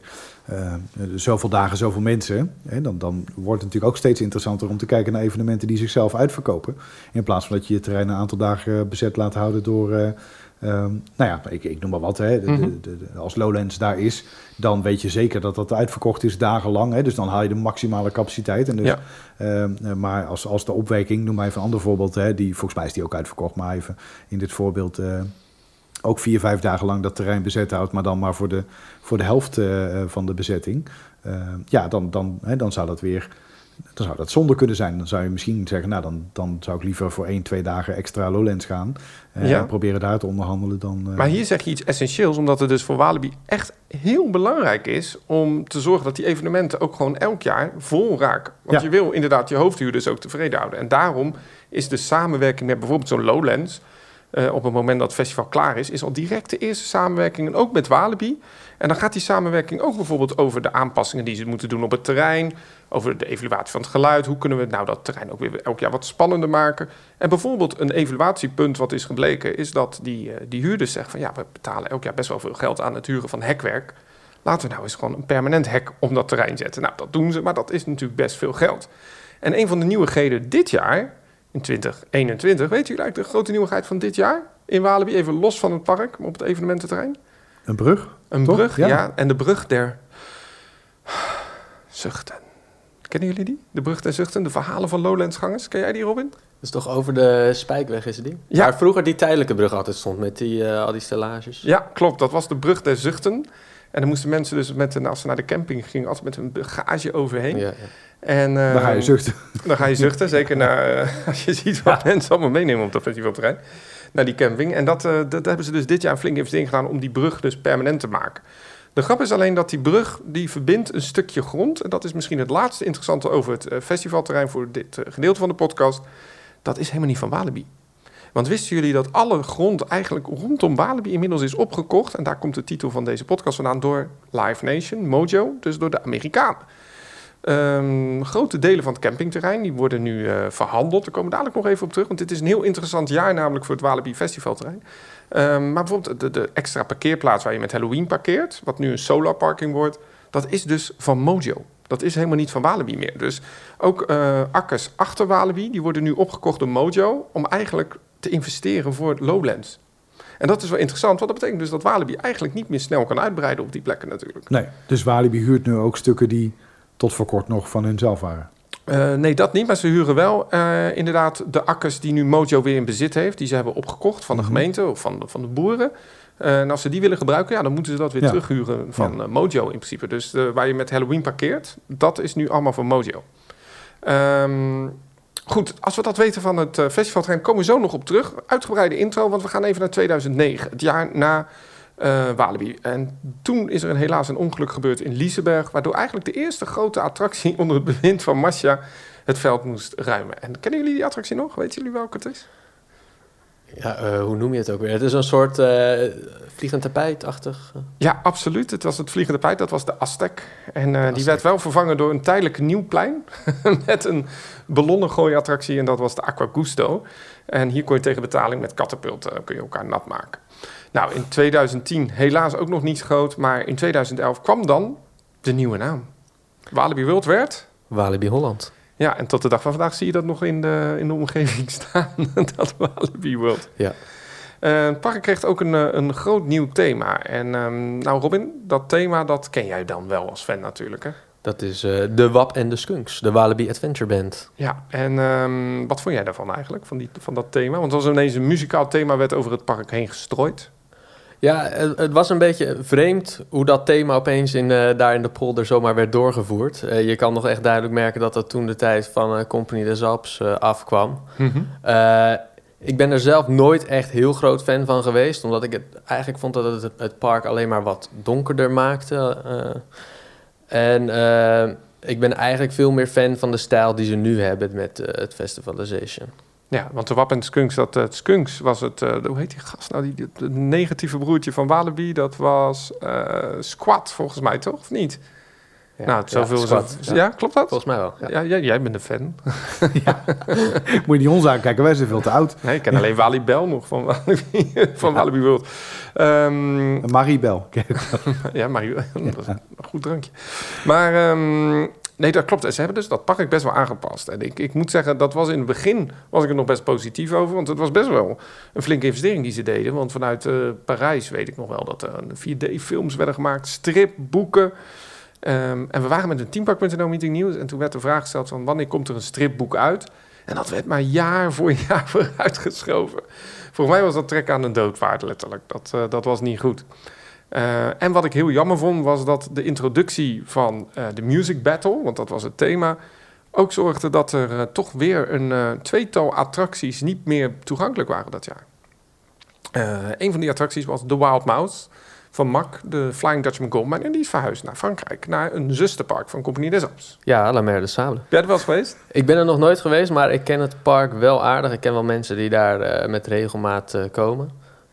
uh, zoveel dagen, zoveel mensen, hè, dan, dan wordt het natuurlijk ook steeds interessanter om te kijken naar evenementen die zichzelf uitverkopen. In plaats van dat je je terrein een aantal dagen bezet laat houden door uh, Um, nou ja, ik, ik, noem maar wat. Hè. De, -hmm. de, de, als Lowlands daar is, dan weet je zeker dat dat uitverkocht is dagenlang. Hè. Dus dan haal je de maximale capaciteit. En dus, ja. um, maar als, als de opwekking, noem maar even een ander voorbeeld. Hè, die, volgens mij is die ook uitverkocht, maar even in dit voorbeeld... Ook vier, vijf dagen lang dat terrein bezet houdt, maar dan maar voor de, voor de helft uh, van de bezetting. Uh, ja, dan, dan, hè, dan zou dat weer dan zou dat zonde kunnen zijn. Dan zou je misschien zeggen, nou dan, dan zou ik liever voor één, twee dagen extra Lowlands gaan. Ja. En proberen daar te onderhandelen dan... Maar hier zeg je iets essentieels, omdat het dus voor Walibi echt heel belangrijk is... om te zorgen dat die evenementen ook gewoon elk jaar vol raken. Want ja. je wil inderdaad je hoofdhuurders ook tevreden houden. En daarom is de samenwerking met bijvoorbeeld zo'n Lowlands... Uh, op het moment dat het festival klaar is, is al direct de eerste samenwerking. En ook met Walibi. En dan gaat die samenwerking ook bijvoorbeeld over de aanpassingen die ze moeten doen op het terrein. Over de evaluatie van het geluid. Hoe kunnen we nou dat terrein ook weer elk jaar wat spannender maken? En bijvoorbeeld een evaluatiepunt wat is gebleken, is dat die, uh, die huurders zeggen van ja, we betalen elk jaar best wel veel geld aan het huren van hekwerk. Laten we nou eens gewoon een permanent hek om dat terrein zetten. Nou, dat doen ze, maar dat is natuurlijk best veel geld. En een van de nieuwigheden dit jaar in 2021. Weet jullie eigenlijk de grote nieuwigheid van dit jaar in Walibi? Even los van het park, op het evenemententerrein. Een brug? Een toch? brug, ja. ja. En de brug der zuchten. Kennen jullie die? De brug der zuchten, de verhalen van Lowlandsgangers. Ken jij die, Robin? Dat is toch over de Spijkweg, is het die? Ja. Waar vroeger die tijdelijke brug altijd stond met die, uh, al die stellages. Ja, klopt. Dat was de brug der zuchten. En dan moesten mensen dus met, als ze naar de camping gingen, altijd met een bagage overheen. Ja, ja. En, uh, dan ga je zuchten. Dan ga je zuchten, zeker naar, uh, als je ziet wat ja. mensen allemaal meenemen op dat festivalterrein. Naar die camping. En dat, uh, dat hebben ze dus dit jaar een flinke investering gedaan om die brug dus permanent te maken. De grap is alleen dat die brug die verbindt een stukje grond. En dat is misschien het laatste interessante over het festivalterrein voor dit gedeelte van de podcast. Dat is helemaal niet van Walibi. Want wisten jullie dat alle grond eigenlijk rondom Walibi inmiddels is opgekocht? En daar komt de titel van deze podcast vandaan door Live Nation, Mojo, dus door de Amerikanen. Um, grote delen van het campingterrein die worden nu uh, verhandeld. Daar komen we dadelijk nog even op terug, want dit is een heel interessant jaar namelijk voor het Walibi Festivalterrein. Um, maar bijvoorbeeld de, extra parkeerplaats waar je met Halloween parkeert, wat nu een solar parking wordt, dat is dus van Mojo. Dat is helemaal niet van Walibi meer. Dus ook uh, akkers achter Walibi, die worden nu opgekocht door Mojo om eigenlijk te investeren voor Lowlands. En dat is wel interessant, want dat betekent dus dat Walibi eigenlijk niet meer snel kan uitbreiden op die plekken natuurlijk. Nee, dus Walibi huurt nu ook stukken die tot voor kort nog van hunzelf waren. Eh, nee, dat niet, maar ze huren wel eh, inderdaad de akkers die nu Mojo weer in bezit heeft. Die ze hebben opgekocht van de Mhm. gemeente of van de, van de boeren. Eh, en als ze die willen gebruiken, ja, dan moeten ze dat weer Ja. terughuren van Mojo in principe. Dus waar je met Halloween parkeert, dat is nu allemaal van Mojo. Ehm, goed, als we dat weten van het uh, festivalterrein, komen we zo nog op terug. Uitgebreide intro, want we gaan even naar 2009, het jaar na uh, Walibi. En toen is er een, helaas een ongeluk gebeurd in Liseberg, waardoor eigenlijk de eerste grote attractie onder het bewind van Masha het veld moest ruimen. En kennen jullie die attractie nog? Weten jullie welke het is? Ja, uh, hoe noem je het ook weer? Het is een soort uh, vliegend tapijtachtig. Ja, absoluut. Het was het vliegende tapijt. Dat was de Aztec. En uh, die werd wel vervangen door een tijdelijk nieuw plein. met een ballonnengooiattractie. En dat was de Aqua Gusto. En hier kon je tegen betaling met katapulten kun je elkaar nat maken. Nou, in 2010 helaas ook nog niet groot. Maar in 2011 kwam dan de nieuwe naam. Walibi World werd... Walibi Holland. Ja, en tot de dag van vandaag zie je dat nog in de, in de omgeving staan. dat Walibi World. Ja. Uh, het park kreeg ook een, een groot nieuw thema. En um, nou Robin, dat thema dat ken jij dan wel als fan natuurlijk hè? Dat is uh, de WAP en de Skunks, de Walibi Adventure Band. Ja, en um, wat vond jij daarvan eigenlijk, van, die, van dat thema? Want er was ineens een muzikaal thema werd over het park heen gestrooid. Ja, het, was een beetje vreemd hoe dat thema opeens in, uh, daar in de polder zomaar werd doorgevoerd. Uh, je kan nog echt duidelijk merken dat dat toen de tijd van uh, Company des Alps afkwam. Mm -hmm. ik ben er zelf nooit echt heel groot fan van geweest, omdat ik het eigenlijk vond dat het het park alleen maar wat donkerder maakte. en ik ben eigenlijk veel meer fan van de stijl die ze nu hebben met het Festivalization. Ja, want de Wap en de Skunks, dat, het Skunks was het, uh, hoe heet die gast nou, die, het negatieve broertje van Walibi, dat was uh, Squat volgens mij, toch? Of niet? Ja, nou, zoveel ja, squat, zo, ja. ja. klopt dat? Volgens mij wel. Ja, jij bent een fan. ja. Moet je niet ons aankijken, wij zijn veel te oud. Nee, ik ken alleen Wally Bell nog van Walibi, van Walibi World. Um, Marie Bell. ja, Marie, dat is een goed drankje. Maar... Um, Nee, dat klopt. Ze hebben dus dat park best wel aangepast. En ik, ik moet zeggen, dat was in het begin was ik er nog best positief over. Want het was best wel een flinke investering die ze deden. Want vanuit uh, Parijs weet ik nog wel dat er 4D-films werden gemaakt, stripboeken. Um, en we waren met een teampark.nl meeting nieuws. En toen werd de vraag gesteld van wanneer komt er een stripboek uit? En dat werd maar jaar voor jaar vooruitgeschoven. Volgens mij was dat trek aan de doodvaart letterlijk. Dat, uh, dat was niet goed. Uh, en wat ik heel jammer vond, was dat de introductie van uh, de Music Battle, want dat was het thema, ook zorgde dat er uh, toch weer een tweetal attracties niet meer toegankelijk waren dat jaar. een van die attracties was The Wild Mouse van MAC, de Flying Dutchman Goldmine, en die is verhuisd naar Frankrijk, naar een zusterpark van Compagnie des Alpes. Ja, La Mer de Sable. Ben je er wel eens geweest? Ik ben er nog nooit geweest, maar ik ken het park wel aardig. Ik ken wel mensen die daar met regelmaat komen.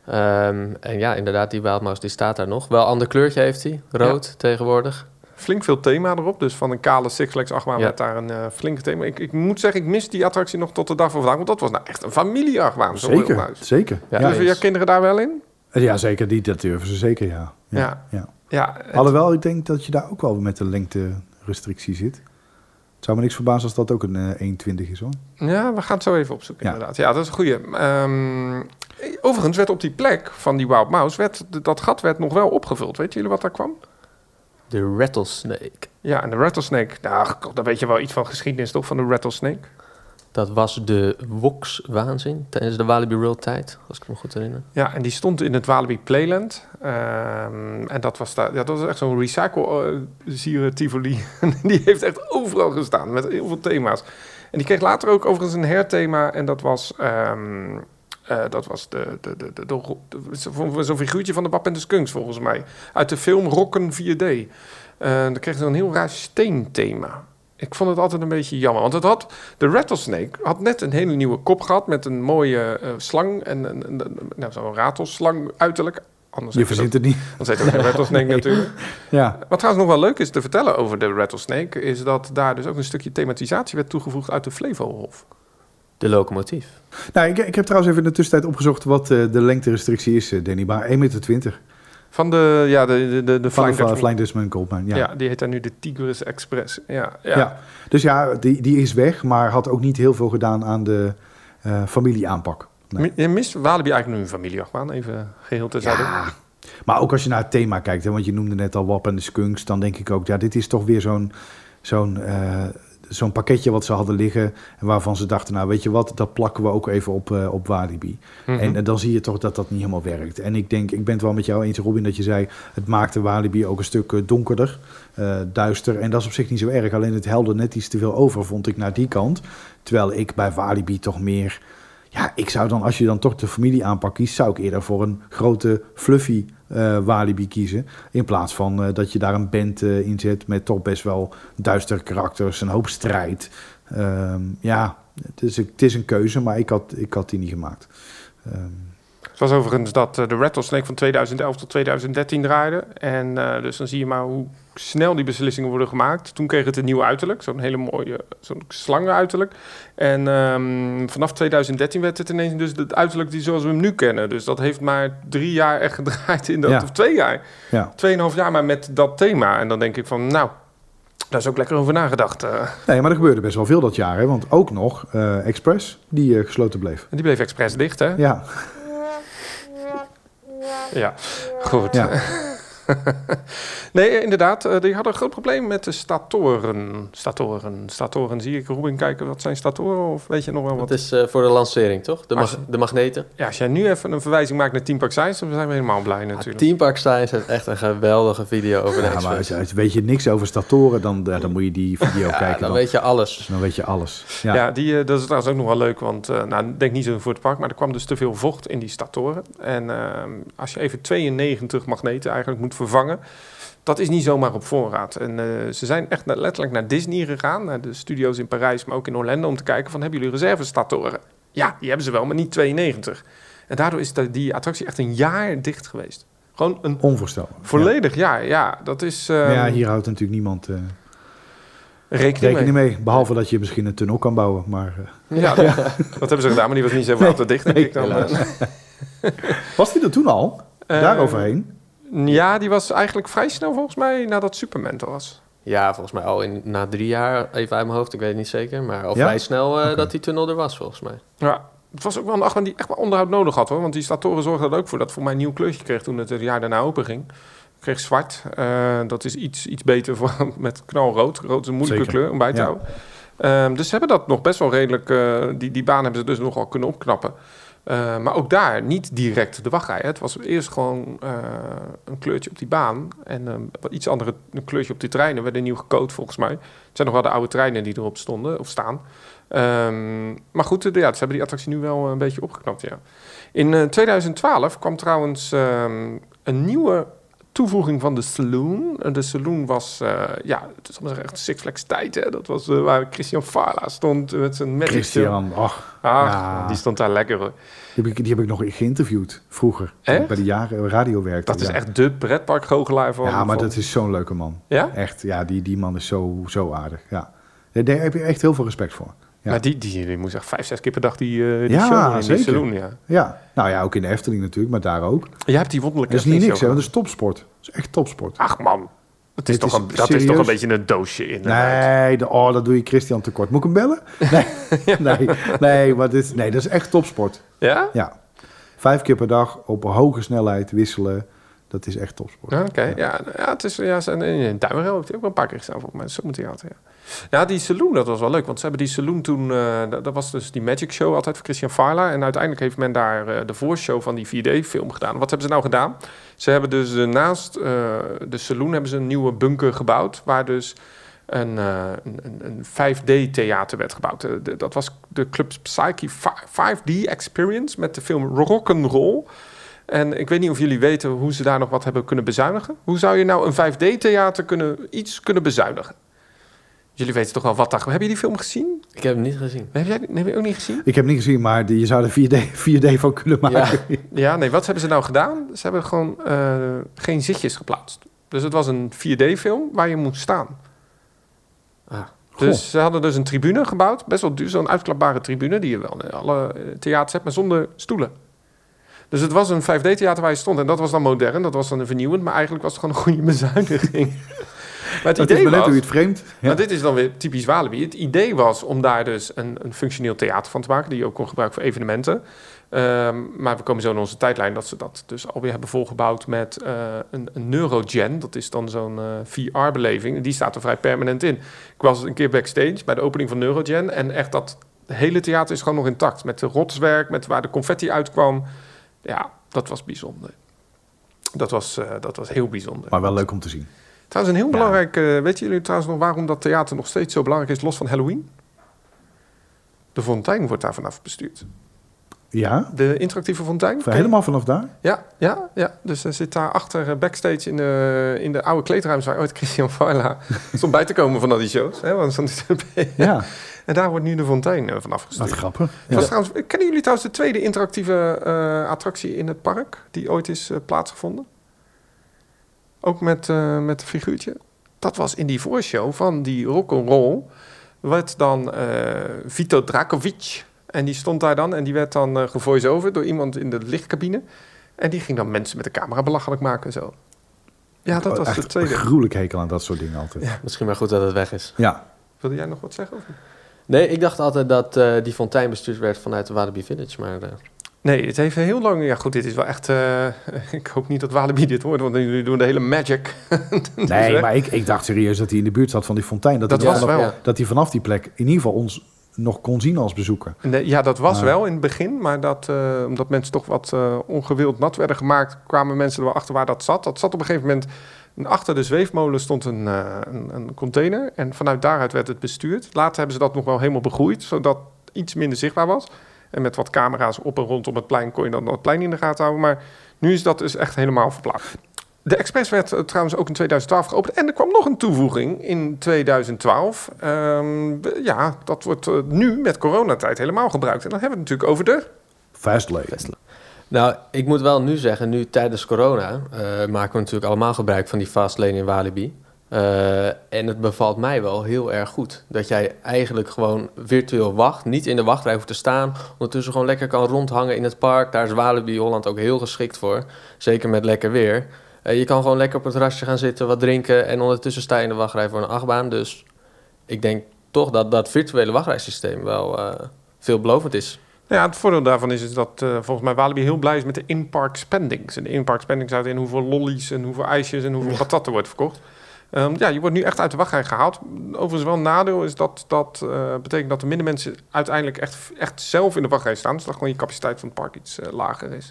Um, en ja, inderdaad, die Wildmouse die staat daar nog. Wel een ander kleurtje heeft hij, rood ja. tegenwoordig. Flink veel thema erop, dus van een kale Six Flags achtbaan ja. werd daar een uh, flinke thema. Ik, ik, moet zeggen, ik mis die attractie nog tot de dag van vandaag, want dat was nou echt een familieachtbaan. Zeker, zeker. Ja, Durven je kinderen daar wel in? Ja, zeker. Die, dat durven ze zeker, ja. Ja. ja. ja. ja het... Alhoewel, ik denk dat je daar ook wel met de lengte-restrictie zit. Het zou me niks verbazen als dat ook een uh, 1,20 is, hoor. Ja, we gaan het zo even opzoeken, inderdaad. Ja, dat is een goeie. Um, Overigens werd op die plek van die Wild Mouse, werd, dat gat werd nog wel opgevuld. Weet jullie wat daar kwam? De rattlesnake. Ja, en de rattlesnake. Nou, dan weet je wel iets van geschiedenis toch, van de rattlesnake? Dat was de Wox-waanzin tijdens de Walibi World tijd, als ik me goed herinner. Ja, en die stond in het Walibi Playland. Um, en dat was, daar, ja, dat was echt zo'n recycle-zieren Tivoli. die heeft echt overal gestaan, met heel veel thema's. En die kreeg later ook overigens een herthema. En dat was... Um, uh, dat was de, de, de, de, de zo'n figuurtje van de Bap en de Skunks, volgens mij. Uit de film Rocken 4D. Uh, dan kreeg ze een heel raar steenthema. Ik vond het altijd een beetje jammer. Want het had, de Rattlesnake had net een hele nieuwe kop gehad... met een mooie uh, slang en een, een, een, nou, zo'n ratelslang uiterlijk. Anders je verzint het niet. Dan heet het ook geen Rattlesnake natuurlijk. Ja. Wat trouwens nog wel leuk is te vertellen over de Rattlesnake... is dat daar dus ook een stukje thematisatie werd toegevoegd uit de Flevohof. De locomotief. Nou, ik, ik heb trouwens even in de tussentijd opgezocht wat uh, de lengterestrictie is, uh, Danny. Maar 1,20 meter. Van de, ja, de, de, de, de Van Flying, de Flying Dutchman Goldmine, ja. ja. die heet dan nu de Tigris Express. Ja, ja. ja. Dus ja, die, die is weg, maar had ook niet heel veel gedaan aan de uh, familieaanpak. Nee. Je mist Walibi eigenlijk nu een familieachtbaan, even geheel terzijde. Ja, maar ook als je naar het thema kijkt, hè, want je noemde net al WAP en de Skunks, dan denk ik ook, ja, dit is toch weer zo'n zo'n eh, zo'n pakketje wat ze hadden liggen. En waarvan ze dachten, nou weet je wat, dat plakken we ook even op, eh, op Walibi. Mhm. En dan zie je toch dat dat niet helemaal werkt. En ik denk, ik ben het wel met jou eens, Robin, dat je zei... het maakte Walibi ook een stuk eh, donkerder, eh, duister. En dat is op zich niet zo erg. Alleen het helde net iets te veel over, vond ik, naar die kant. Terwijl ik bij Walibi toch meer... Ja, ik zou dan, als je dan toch de familie aanpak kiest... zou ik eerder voor een grote, fluffy eh, Walibi kiezen. In plaats van eh, dat je daar een band eh, in zet... met toch best wel duistere karakters, een hoop strijd. Ehm, ja, het is, het is een keuze, maar ik had, ik had die niet gemaakt. Ehm, Het was overigens dat eh, de Rattlesnake van 2011 tot 2013 draaide. En eh, dus dan zie je maar hoe snel die beslissingen worden gemaakt. Toen kreeg het een nieuw uiterlijk, zo'n hele mooie, zo'n slangenuiterlijk. En ehm, vanaf 2013 werd het ineens dus het uiterlijk die zoals we hem nu kennen. Dus dat heeft maar drie jaar echt gedraaid in dat, Ja. of twee jaar. ja. Tweeënhalf jaar maar met dat thema. En dan denk ik van, nou, daar is ook lekker over nagedacht. eh. Nee, maar er gebeurde best wel veel dat jaar. Hè? Want ook nog Express, die gesloten bleef. En die bleef expres dicht, hè? Ja, Ja, goed. ja. nee, inderdaad. eh, die hadden een groot probleem met de statoren. Statoren. Statoren. Zie ik Ruben kijken, wat zijn statoren? Of weet je nog wel Dat wat? is eh, voor de lancering, toch? De, Als de magneten. Ja, als jij nu even een verwijzing maakt naar Team Park Science, dan zijn we helemaal blij natuurlijk. Team Park Science heeft echt een geweldige video over de Ja, maar als, als weet je niks over statoren, dan, ja, dan moet je die video Ja, kijken. dan Dan, weet je alles. dan weet je alles. Ja, Ja, die, eh, dat is trouwens ook nog wel leuk, want eh nou, ik denk niet zo voor het park, maar er kwam dus te veel vocht in die statoren. En ehm, als je even 92 magneten eigenlijk moet vervangen, dat is niet zomaar op voorraad. En eh, ze zijn echt naar- letterlijk naar Disney gegaan, naar de studio's in Parijs, maar ook in Orlando, om te kijken van, hebben jullie reservestatoren? Ja, die hebben ze wel, maar niet 92. En daardoor is de- die attractie echt een jaar dicht geweest. Gewoon een onvoorstelbaar. volledig jaar, ja. Dat is... Ja. ehm, ja, hier houdt natuurlijk niemand eh, rekening, rekening mee. mee. Behalve dat je misschien een tunnel kan bouwen. Maar, eh, Ja, dat hebben ze gedaan, maar die was niet zo Nee, altijd dicht, denk nee, ik dan. was die er toen al? Eh, Daar overheen? Ja, die was eigenlijk vrij snel volgens mij nadat Superman er was. Ja, volgens mij al in, na drie jaar, even uit mijn hoofd, ik weet het niet zeker. Maar al Ja? vrij snel eh, dat die tunnel er was, volgens mij. Ja, het was ook wel een achtbaan die echt wel onderhoud nodig had hoor. Want die statoren zorgden er ook voor dat voor mij een nieuw kleurtje kreeg toen het het jaar daarna open ging. Ik kreeg zwart. Eh, dat is iets, iets beter voor, met knalrood. Rood is een moeilijke Zeker. kleur om bij te Ja. houden. Ehm, dus ze hebben dat nog best wel redelijk... eh, die, die baan hebben ze dus nogal kunnen opknappen. Eh, maar ook daar niet direct de wachtrij. Het was eerst gewoon eh, een kleurtje op die baan. En een wat iets andere een kleurtje op die treinen. werden nieuw gecoat volgens mij. Het zijn nog wel de oude treinen die erop stonden of staan. Ehm, maar goed, eh, ja, ze hebben die attractie nu wel een beetje opgeknapt, ja. In eh, 2012 kwam trouwens ehm, een nieuwe toevoeging van de Saloon. En de Saloon was, eh, ja, het is echt Six Flags tijd, hè. Dat was eh, waar Christian Farla stond met zijn magic. Christian, ach, Ah, Ja. die stond daar lekker, hoor. die heb, ik, die heb ik nog geïnterviewd vroeger. Echt? bij de jaren radio werkte. Dat is ja. echt de pretparkgoochelaar van... Ja, maar van- dat is zo'n leuke man. Ja? Echt, ja, die, die man is zo, zo aardig. Ja. Daar heb je echt heel veel respect voor. Ja. Maar die, die, die moest echt vijf, zes keer per dag die, eh die Ja, show in die zeker. Saloon, ja. Ja, nou ja, ook in de Efteling natuurlijk, maar daar ook. Jij hebt die wonderlijke Dat is niet niks, hè, want dat is topsport. Dat is echt topsport. Ach man, dat is, Dit toch, is een, dat is toch een beetje een doosje in. Nee, de, oh, dat doe je Christian tekort. Moet ik hem bellen? Nee, nee, nee, maar dit, nee, dat is echt topsport. Ja? Ja. Vijf keer per dag op een hoge snelheid wisselen. Dat is echt topsport. Ja, Oké, ja. ja, het is ja, zijn- in Duimerel heeft hij ook een paar keer gestaan volgens mij. Zo moet hij altijd, ja. Ja, die saloon, dat was wel leuk. Want ze hebben die saloon toen... eh, dat, was dus die Magic Show altijd voor Christian Farla. En uiteindelijk heeft men daar eh, de voorshow van die 4D-film gedaan. Wat hebben ze nou gedaan? Ze hebben dus eh, naast de saloon hebben ze een nieuwe bunker gebouwd... waar dus een, een, een- een 5D-theater werd gebouwd. Dat was de Club Psyche 5D Experience met de film Rock'n'Roll... En ik weet niet of jullie weten hoe ze daar nog wat hebben kunnen bezuinigen. Hoe zou je nou een 5D-theater kunnen, iets kunnen bezuinigen? Jullie weten toch wel wat daar... Heb je die film gezien? Ik heb hem niet gezien. Heb jij heb je ook niet gezien? Ik heb niet gezien, maar die, je zou er 4D, 4D van kunnen maken. Ja, nee, wat hebben ze nou gedaan? Ze hebben gewoon eh, geen zitjes geplaatst. Dus het was een 4D-film waar je moest staan. Ah, Dus ze hadden dus een tribune gebouwd. Best wel duur, zo'n uitklapbare tribune... die je wel in alle eh, theaters hebt, maar zonder stoelen. Dus het was een 5D-theater waar je stond. En dat was dan modern, dat was dan een vernieuwend. Maar eigenlijk was het gewoon een goede bezuiniging. het Het is idee maar net was... hoe je het vreemd. Ja. Maar dit is dan weer typisch Walibi. Het idee was om daar dus een, een functioneel theater van te maken... die je ook kon gebruiken voor evenementen. Ehm, maar we komen zo in onze tijdlijn dat ze dat dus alweer hebben volgebouwd met eh, een, een Neurogen. Dat is dan zo'n eh, VR-beleving. En die staat er vrij permanent in. Ik was een keer backstage bij de opening van Neurogen. En echt dat hele theater is gewoon nog intact. Met de rotswerk, met waar de confetti uitkwam. Ja, dat was bijzonder. Dat was, eh, dat was heel bijzonder. Maar wel leuk om te zien. Trouwens, een heel Ja. belangrijk... eh, weet jullie trouwens nog waarom dat theater nog steeds zo belangrijk is... los van Halloween? De fontein wordt daar vanaf bestuurd. Ja, De interactieve fontein. van- helemaal vanaf daar. Ja, ja, ja. Dus er zit daar achter eh, backstage in de, in de oude kleedruimte... waar ooit Christian Varla stond bij te komen van al die shows. Hè, want dan Ja, en daar wordt nu de fontein eh, vanaf wat gestuurd. grappig. Het was trouwens, kennen jullie trouwens de tweede interactieve attractie in het park... die ooit is plaatsgevonden? Ook met, eh met een figuurtje. Dat was in die voorshow van die rock'n'roll... werd dan eh, Vito Dracovic... En die stond daar dan en die werd dan eh gevoice-over door iemand in de lichtcabine. En die ging dan mensen met de camera belachelijk maken en zo. Ja, dat was Echt de tweede. een gruwelijk hekel aan dat soort dingen altijd. Ja. Misschien maar goed dat het weg is. Wilde jij nog wat zeggen? Of? Nee, ik dacht altijd dat eh, die fontein bestuurd werd vanuit de Walibi Village. Maar eh, Nee, het heeft heel lang... Ja goed, dit is wel echt... eh, ik hoop niet dat Walibi dit hoort, want jullie doen de hele magic. Dus, Nee, hè? maar ik, ik dacht serieus dat hij in de buurt zat van die fontein. Dat, Dat hij was vanaf, wel. dat hij vanaf die plek in ieder geval ons nog kon zien als bezoeker. Nee, ja, dat was wel in het begin, maar dat, eh, omdat mensen toch wat eh, ongewild nat werden gemaakt, kwamen mensen er wel achter waar dat zat. Dat zat op een gegeven moment, achter de zweefmolen stond een, eh, een, een container en vanuit daaruit werd het bestuurd. Later hebben ze dat nog wel helemaal begroeid, zodat iets minder zichtbaar was. En met wat camera's op en rondom het plein kon je dan het plein in de gaten houden. Maar nu is dat dus echt helemaal verplaatst. De Express werd eh, trouwens ook in 2012 geopend. En er kwam nog een toevoeging in 2012. Ehm, ja, dat wordt eh, nu met coronatijd helemaal gebruikt. En dan hebben we het natuurlijk over de... Fastlane. Nou, ik moet wel nu zeggen, nu tijdens corona eh, maken we natuurlijk allemaal gebruik van die fastlane in Walibi. Eh, en het bevalt mij wel heel erg goed. Dat jij eigenlijk gewoon virtueel wacht, niet in de wachtrij hoeft te staan. Ondertussen gewoon lekker kan rondhangen in het park. Daar is Walibi Holland ook heel geschikt voor. Zeker met lekker weer. Eh, je kan gewoon lekker op het terrasje gaan zitten, wat drinken. En ondertussen sta je in de wachtrij voor een achtbaan. Dus ik denk toch dat dat virtuele wachtrijsysteem wel eh, veelbelovend is. Ja, het voordeel daarvan is, is dat volgens mij Walibi heel blij is met de in-park spendings. En de in-park spendings houdt in hoeveel lollies en hoeveel ijsjes en hoeveel patat wordt verkocht. Ehm, ja, je wordt nu echt uit de wachtrij gehaald. Overigens wel een nadeel is dat dat eh, betekent dat er minder mensen uiteindelijk echt, echt zelf in de wachtrij staan. Dus dat gewoon je capaciteit van het park iets eh, lager is.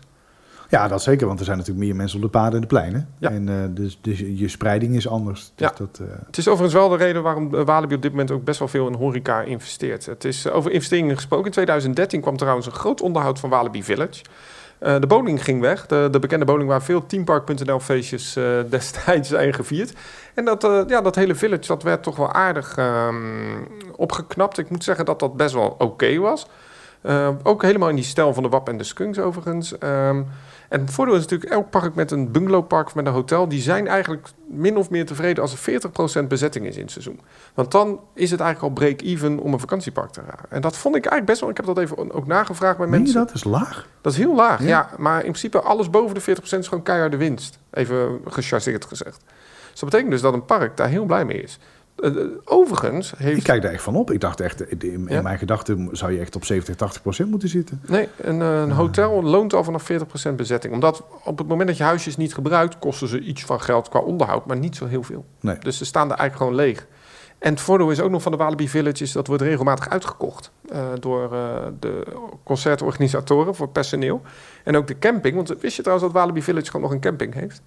Ja, dat zeker, want er zijn natuurlijk meer mensen op de paden en de pleinen. Ja. En eh, dus, dus je spreiding is anders. Dus Ja. dat, Het is overigens wel de reden waarom Walibi op dit moment ook best wel veel in horeca investeert. Het is over investeringen gesproken. In 2013 kwam trouwens een groot onderhoud van Walibi Village. De bowling ging weg. De, de bekende bowling waar veel teampark.nl feestjes destijds zijn gevierd. En dat, eh, ja, dat hele village dat werd toch wel aardig ehm, opgeknapt. Ik moet zeggen dat dat best wel oké was. Eh, ook helemaal in die stijl van de WAP en de Skunks overigens. Ehm, en het voordeel is natuurlijk, elk park met een bungalowpark of met een hotel... die zijn eigenlijk min of meer tevreden als er 40% bezetting is in het seizoen. Want dan is het eigenlijk al break-even om een vakantiepark te raken. En dat vond ik eigenlijk best wel... Ik heb dat even ook nagevraagd bij mensen. dat? Dat is laag. Dat is heel laag, ja. Ja? Maar in principe alles boven de 40% is gewoon keiharde winst. Even gechargeerd gezegd. Dus dat betekent dus dat een park daar heel blij mee is. Eh, eh, overigens heeft... Ik kijk daar echt van op. Ik dacht echt, in, in Ja? mijn gedachten zou je echt op 70, 80 procent moeten zitten. Nee, een, eh, een hotel loont al vanaf 40% bezetting. Omdat op het moment dat je huisjes niet gebruikt... kosten ze iets van geld qua onderhoud, maar niet zo heel veel. Nee. Dus ze staan daar eigenlijk gewoon leeg. En het voordeel is ook nog van de Walibi Village... is dat wordt regelmatig uitgekocht eh, door eh, de concertorganisatoren voor personeel. En ook de camping. Want wist je trouwens dat Walibi Village gewoon nog een camping heeft?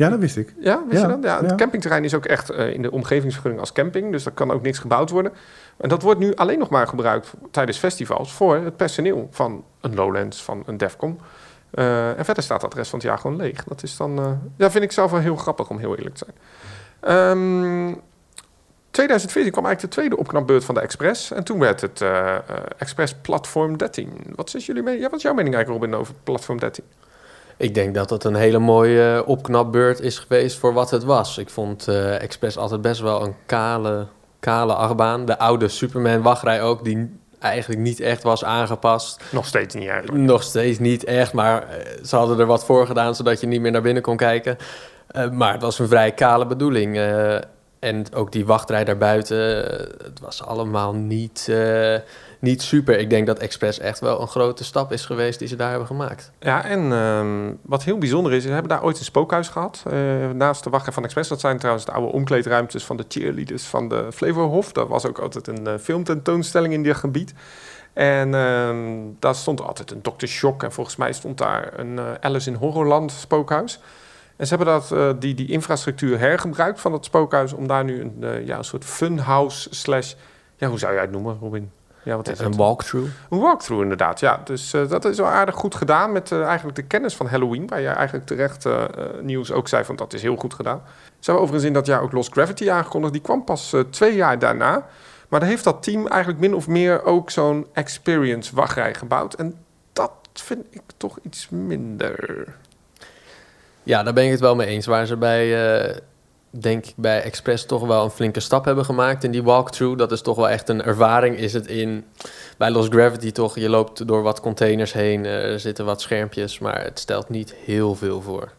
Ja, dat wist ik. Ja, wist Ja, je dat? Ja, het ja. campingterrein is ook echt eh, in de omgevingsvergunning als camping. Dus daar kan ook niks gebouwd worden. En dat wordt nu alleen nog maar gebruikt tijdens festivals... voor het personeel van een Lowlands, van een Defcon. Eh, en verder staat dat de rest van het jaar gewoon leeg. Dat is dan... eh, ja, vind ik zelf wel heel grappig, om heel eerlijk te zijn. Ehm 2014 kwam eigenlijk de tweede opknapbeurt van de Express. En toen werd het Express Platform 13. Wat is, jullie ja, wat is jouw mening eigenlijk, Robin, over Platform 13? Ik denk dat het een hele mooie eh, opknapbeurt is geweest voor wat het was. Ik vond eh, Express altijd best wel een kale, kale achtbaan. De oude Superman-wachtrij ook, die eigenlijk niet echt was aangepast. Nog steeds niet eigenlijk. Nog steeds niet echt, maar eh, ze hadden er wat voor gedaan... zodat je niet meer naar binnen kon kijken. Maar het was een vrij kale bedoeling. en ook die wachtrij daarbuiten, het was allemaal niet, niet super. Ik denk dat Express echt wel een grote stap is geweest die ze daar hebben gemaakt. Ja, en ehm, wat heel bijzonder is, we hebben daar ooit een spookhuis gehad. eh, naast de wachtrij van Express. Dat zijn trouwens de oude omkleedruimtes van de cheerleaders van de Flevohof. Daar was ook altijd een eh, filmtentoonstelling in dat gebied. En ehm, daar stond altijd een Dr. Shock. En volgens mij stond daar een eh, Alice in Horrorland spookhuis. En ze hebben dat, die, die infrastructuur hergebruikt van dat spookhuis... om daar nu een, ja, een soort funhouse slash... Ja, hoe zou jij het noemen, Robin? Ja, wat is het? Een walkthrough. Een walkthrough inderdaad, ja. Dus eh, dat is wel aardig goed gedaan met eh, eigenlijk de kennis van Halloween. Waar je eigenlijk terecht eh, nieuws ook zei van dat is heel goed gedaan. Ze hebben overigens in dat jaar ook Lost Gravity aangekondigd. Die kwam pas twee jaar daarna. Maar daar heeft dat team eigenlijk min of meer ook zo'n experience wachtrij gebouwd. En dat vind ik toch iets minder. Ja, daar ben ik het wel mee eens. Waar ze bij, denk ik, bij Express toch wel een flinke stap hebben gemaakt in die walkthrough. Dat is toch wel echt een ervaring. Is het in, bij Lost Gravity toch, je loopt door wat containers heen, eh, er zitten wat schermpjes, maar het stelt niet heel veel voor.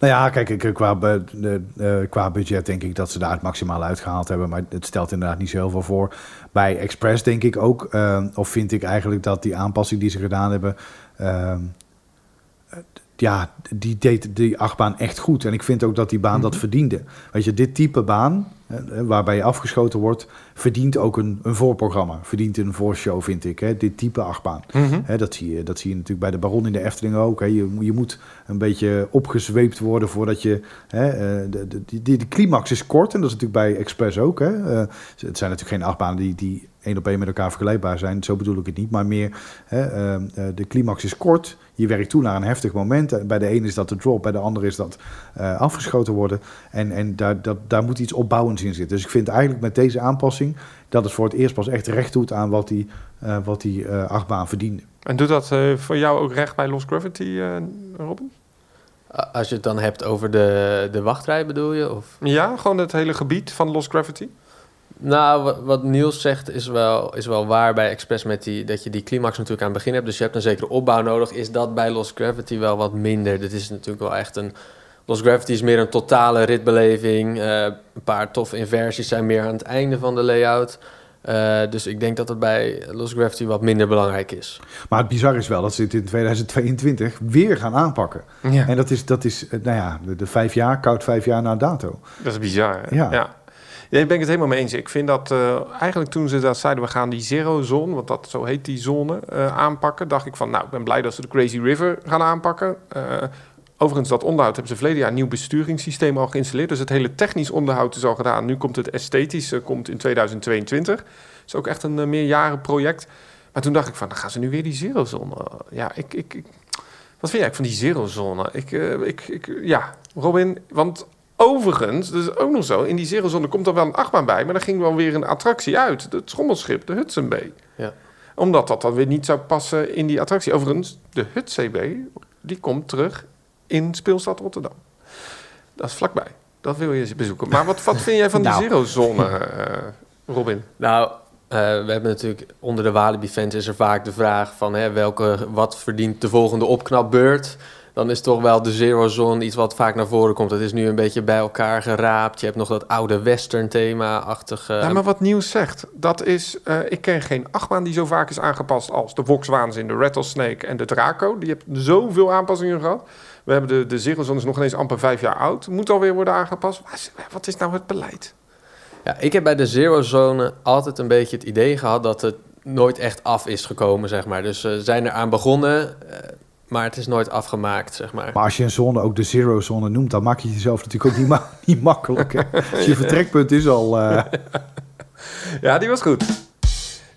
Nou ja, kijk, ik, qua, eh, qua budget denk ik dat ze daar het maximaal uitgehaald hebben. Maar het stelt inderdaad niet zo heel veel voor. Bij Express denk ik ook, eh, of vind ik eigenlijk dat die aanpassing die ze gedaan hebben... eh, ja, die deed die achtbaan echt goed. En ik vind ook dat die baan dat Mhm. verdiende. Weet je, dit type baan, waarbij je afgeschoten wordt... verdient ook een, een voorprogramma. Verdient een voorshow, vind ik. Hè? Dit type achtbaan. Hè, dat, zie je, dat zie je natuurlijk bij de Baron in de Efteling ook. Hè. Je, je moet een beetje opgezweept worden voordat je... Hè, eh, de, de, die, de climax is kort en dat is natuurlijk bij Express ook. Hè. Eh, het zijn natuurlijk geen achtbanen die, die één op één met elkaar vergelijkbaar zijn. Zo bedoel ik het niet, maar meer... Hè, eh, de climax is kort. Je werkt toe naar een heftig moment. Eh, Bij de ene is dat de drop, bij de andere is dat eh, afgeschoten worden. En, en daar, dat, daar moet iets opbouwends in zitten. Dus ik vind eigenlijk met deze aanpassing... dat het voor het eerst pas echt recht doet aan wat die, eh, wat die eh, achtbaan verdiende. En doet dat eh, voor jou ook recht bij Lost Gravity, eh, Robin? Als je het dan hebt over de, de wachtrij, bedoel je? Of? Ja, gewoon het hele gebied van Lost Gravity. Nou, wat, wat Niels zegt is wel, is wel waar bij Express met die, dat je die climax natuurlijk aan het begin hebt. Dus je hebt een zekere opbouw nodig. Is dat bij Lost Gravity wel wat minder? Dit is natuurlijk wel echt een... Lost Gravity is meer een totale ritbeleving. Eh, een paar toffe inversies zijn meer aan het einde van de layout. Eh, dus ik denk dat het bij Lost Gravity wat minder belangrijk is. Maar het bizar is wel dat ze het in 2022 weer gaan aanpakken. Ja. En dat is, dat is eh, nou ja, de, de vijf jaar, koud vijf jaar na dato. Dat is bizar. hè? Ja. ja. Daar ben ik het helemaal mee eens. Ik vind dat eh, eigenlijk toen ze dat zeiden, we gaan die zero zone, want dat zo heet die zone, eh, aanpakken, dacht ik van, nou, ik ben blij dat ze de Crazy River gaan aanpakken. Eh, overigens, dat onderhoud hebben ze verleden jaar een nieuw besturingssysteem al geïnstalleerd. Dus het hele technisch onderhoud is al gedaan. Nu komt het esthetische komt in 2022. Dat is ook echt een uh, meerjarenproject. Maar toen dacht ik van, dan gaan ze nu weer die zero zone. ja, ik, ik, ik, wat vind jij van die zero zone? Ik, ik, ik, ja, Robin, want Overigens, dat is ook nog zo, in die zerozone komt er wel een achtbaan bij, maar dan ging wel weer een attractie uit. Het schommelschip, de Hudson Bay. Ja. Omdat dat dan weer niet zou passen in die attractie. Overigens, de Hudson Bay, die komt terug in Speelstad Rotterdam. Dat is vlakbij. Dat wil je eens bezoeken. Maar wat, wat vind jij van die Nou. zerozone, eh, Robin? Nou, eh, we hebben natuurlijk onder de Walibi-fans is er vaak de vraag van hè, welke, wat verdient de volgende opknapbeurt? Dan is toch wel de Zero Zone iets wat vaak naar voren komt. Het is nu een beetje bij elkaar geraapt. Je hebt nog dat oude western thema-achtige... Ja, maar wat Nieuws zegt, dat is... eh, ik ken geen achtbaan die zo vaak is aangepast als de Voxwaanzin, de Rattlesnake en de Draco. Die hebben zoveel aanpassingen gehad. We hebben de, de Zero Zone is nog ineens amper vijf jaar oud. Moet alweer worden aangepast. Wat is, nou het beleid? Ja, ik heb bij de Zero Zone altijd een beetje het idee gehad dat het nooit echt af is gekomen, zeg maar. Dus ze zijn er aan begonnen, eh, maar het is nooit afgemaakt, zeg maar. Maar als je een zone ook de zero zone noemt, dan maak je het jezelf natuurlijk ook niet, ma- niet makkelijk. Hè? Als je vertrekpunt is al... eh, Ja, die was goed.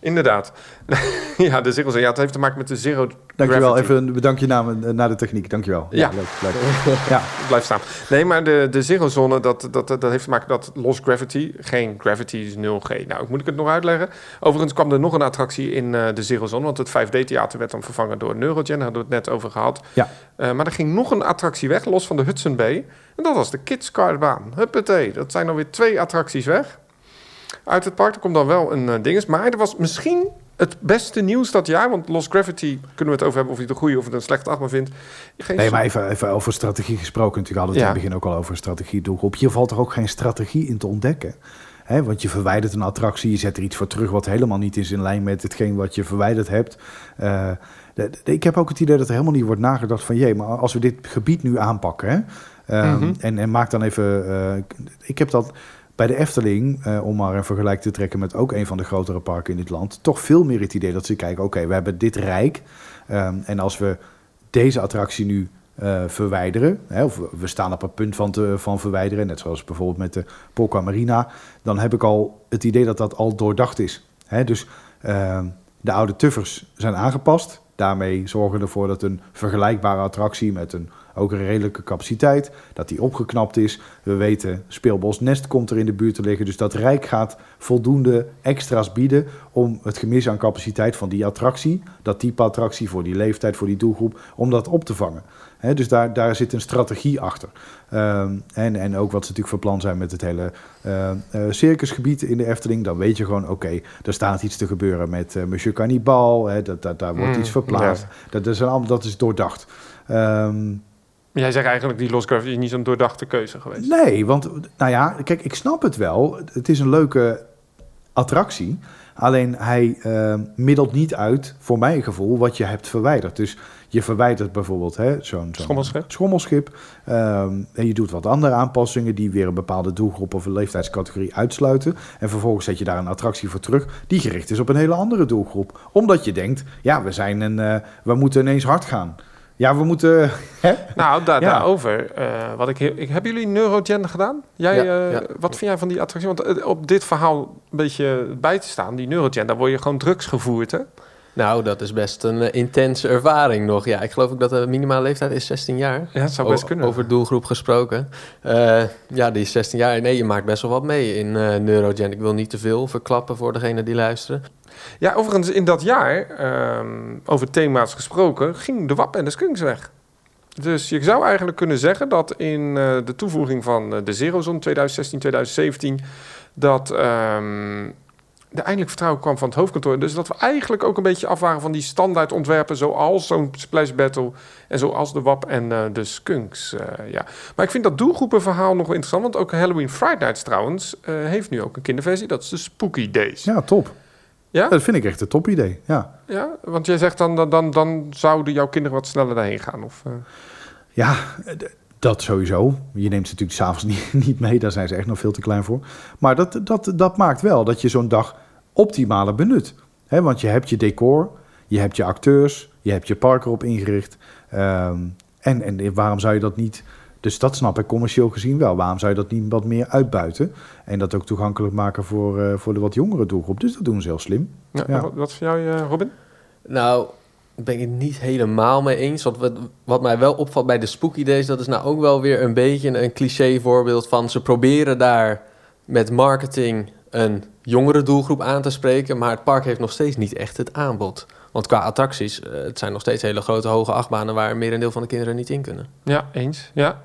Inderdaad. ja, de Zero Zone. Ja, het heeft te maken met de Zero dankjewel, Gravity. even een bedankje naar, naar de techniek. Dankjewel. Ja. leuk, leuk. Ja, Blijf staan. Nee, maar de, de zero-zone, dat, dat, dat heeft te maken dat Lost Gravity, geen Gravity is 0G. Nou, moet ik het nog uitleggen? Overigens kwam er nog een attractie in eh, de zero-zone, want het 5D-theater werd dan vervangen door Neurogen, daar hadden we het net over gehad. Ja. Eh, maar er ging nog een attractie weg, los van de Hudson Bay. En dat was de Kids Kartbaan. Huppatee, dat zijn alweer twee attracties weg. Uit het park, er komt dan wel een uh, dinges. Maar er was misschien het beste nieuws dat jaar, want Lost Gravity kunnen we het over hebben of je het een goede of het een slechte achtbaan vindt. Geen Nee, maar even, even over strategie gesproken. Natuurlijk hadden we het in het begin ook al over strategie doelgroep. Hier valt er ook geen strategie in te ontdekken. Hè, want je verwijdert een attractie, je zet er iets voor terug wat helemaal niet is in lijn met hetgeen wat je verwijderd hebt. Eh, de- de- ik heb ook het idee dat er helemaal niet wordt nagedacht van jee, maar als we dit gebied nu aanpakken hè, ehm, Mhm. en, en maak dan even. eh, ik heb dat bij de Efteling, eh, om maar een vergelijk te trekken met ook een van de grotere parken in dit land, toch veel meer het idee dat ze kijken: oké, we hebben dit rijk. ehm, en als we deze attractie nu eh, verwijderen, hè, of we- staan op het punt van, van verwijderen, net zoals bijvoorbeeld met de Polka Marina, dan heb ik al het idee dat dat al doordacht is. Hè, dus ehm, de oude tuffers zijn aangepast. Daarmee zorgen we ervoor dat een vergelijkbare attractie met een ook een redelijke capaciteit, dat die opgeknapt is. We weten, Speelbos Nest komt er in de buurt te liggen, dus dat Rijk gaat voldoende extra's bieden om het gemis aan capaciteit van die attractie, dat type attractie voor die leeftijd, voor die doelgroep, om dat op te vangen. Dus daar, daar zit een strategie achter. Ehm, en, en ook wat ze natuurlijk van plan zijn met het hele eh, eh, circusgebied in de Efteling. Dan weet je gewoon, oké, er staat iets te gebeuren met eh, Monsieur Cannibal. Dat, dat, daar wordt Mm, iets verplaatst. Dat, dat, is allemaal, dat is doordacht. Ehm, Jij zegt eigenlijk die Lost Gravity is niet zo'n doordachte keuze geweest. Nee, want nou ja, kijk, ik snap het wel. Het is een leuke attractie. Alleen hij eh, middelt niet uit, voor mijn gevoel, wat je hebt verwijderd. Dus je verwijdert bijvoorbeeld hè, zo'n zo'n Schommelschip. schommelschip. ehm, en je doet wat andere aanpassingen die weer een bepaalde doelgroep of een leeftijdscategorie uitsluiten. En vervolgens zet je daar een attractie voor terug die gericht is op een hele andere doelgroep. Omdat je denkt, ja, we, zijn een, eh, we moeten ineens hard gaan. Ja, we moeten... Hè? Nou, da- Ja. daarover. eh, wat ik, heel- ik, hebben jullie Neurogen gedaan? Jij, Ja, eh, ja. Wat vind jij van die attractie? Want eh, op dit verhaal een beetje bij te staan, die Neurogen, daar word je gewoon drugs gevoerd, hè? Nou, dat is best een eh, intense ervaring nog. Ja, ik geloof ook dat de minimale leeftijd is 16 jaar. Ja, het zou best O- kunnen. Over doelgroep gesproken. Eh, ja, die is 16 jaar. Nee, je maakt best wel wat mee in eh Neurogen. Ik wil niet te veel verklappen voor degene die luisteren. Ja, overigens, in dat jaar, ehm, over thema's gesproken, ging de WAP en de Skunks weg. Dus je zou eigenlijk kunnen zeggen dat in de toevoeging van de Zero Zone 2016, 2017, dat ehm er eindelijk vertrouwen kwam van het hoofdkantoor. Dus dat we eigenlijk ook een beetje af waren van die standaard ontwerpen, zoals zo'n Splash Battle en zoals de WAP en eh, de Skunks. eh, ja. Maar ik vind dat doelgroepenverhaal nog wel interessant, want ook Halloween Friday Nights trouwens eh, heeft nu ook een kinderversie, dat is de Spooky Days. Ja, top. Ja? Dat vind ik echt een top idee. Ja. Ja, want jij zegt dan, dan, dan, dan zouden jouw kinderen wat sneller daarheen gaan. Of, Ja, dat sowieso. Je neemt ze natuurlijk s'avonds niet, niet mee, daar zijn ze echt nog veel te klein voor. Maar dat, dat, dat maakt wel dat je zo'n dag optimaler benut. Hè, want je hebt je decor, je hebt je acteurs, je hebt je park erop ingericht. Ehm, en, en waarom zou je dat niet... Dus dat snap ik commercieel gezien wel. Waarom zou je dat niet wat meer uitbuiten? En dat ook toegankelijk maken voor, eh, voor de wat jongere doelgroep. Dus dat doen ze heel slim. ja, Ja. Wat, wat vind jij, eh, Robin? Nou, daar ben ik het niet helemaal mee eens. Want wat, wat mij wel opvalt bij de Spooky Days... dat is nou ook wel weer een beetje een cliché voorbeeld van... ze proberen daar met marketing een jongere doelgroep aan te spreken... maar het park heeft nog steeds niet echt het aanbod. Want qua attracties, eh, het zijn nog steeds hele grote hoge achtbanen... waar merendeel van de kinderen niet in kunnen. Ja, eens. Ja,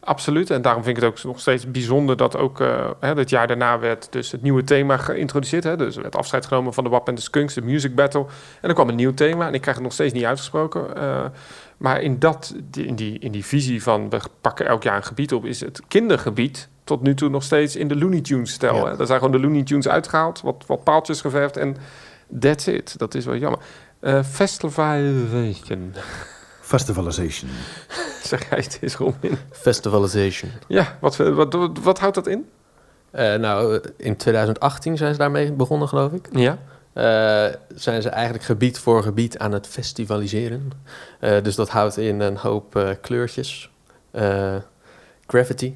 absoluut. En daarom vind ik het ook nog steeds bijzonder dat ook het jaar daarna werd dus het nieuwe thema geïntroduceerd. Hè. Dus er werd afscheid genomen van de WAP en de Skunks, de Music Battle. En er kwam een nieuw thema en ik krijg het nog steeds niet uitgesproken. Eh, maar in, dat, in, die, in die visie van we pakken elk jaar een gebied op, is het kindergebied tot nu toe nog steeds in de Looney Tunes stijl. Ja. Daar zijn gewoon de Looney Tunes uitgehaald, wat, wat paaltjes geverfd en that's it. Dat is wel jammer. Eh Festivalization, Festivalization. zeg jij het eens, Robin. Festivalization. Ja, wat, wat, wat, wat houdt dat in? Eh, nou, in 2018 zijn ze daarmee begonnen, geloof ik. Ja. Eh, zijn ze eigenlijk gebied voor gebied aan het festivaliseren. Eh, dus dat houdt in een hoop eh, kleurtjes, eh, gravity.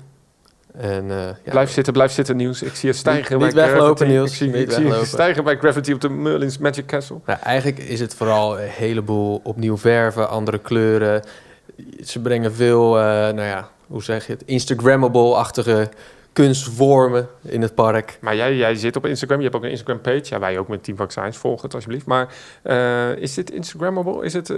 En, eh, ja, Blijf zitten, blijf zitten, Nieuws. Ik zie het stijgen Niet- bij niet weglopen, Gravity. Ik zie, Niet ik zie stijgen bij Gravity op de Merlin's Magic Castle. Nou, eigenlijk is het vooral een heleboel opnieuw verven, andere kleuren. Ze brengen veel, eh, nou ja, hoe zeg je het, Instagrammable-achtige kunstvormen in het park. Maar jij, jij zit op Instagram, je hebt ook een Instagram page. Ja, wij ook met Team Vaccines. Volg het alsjeblieft. Maar eh, is dit Instagrammable? Is het...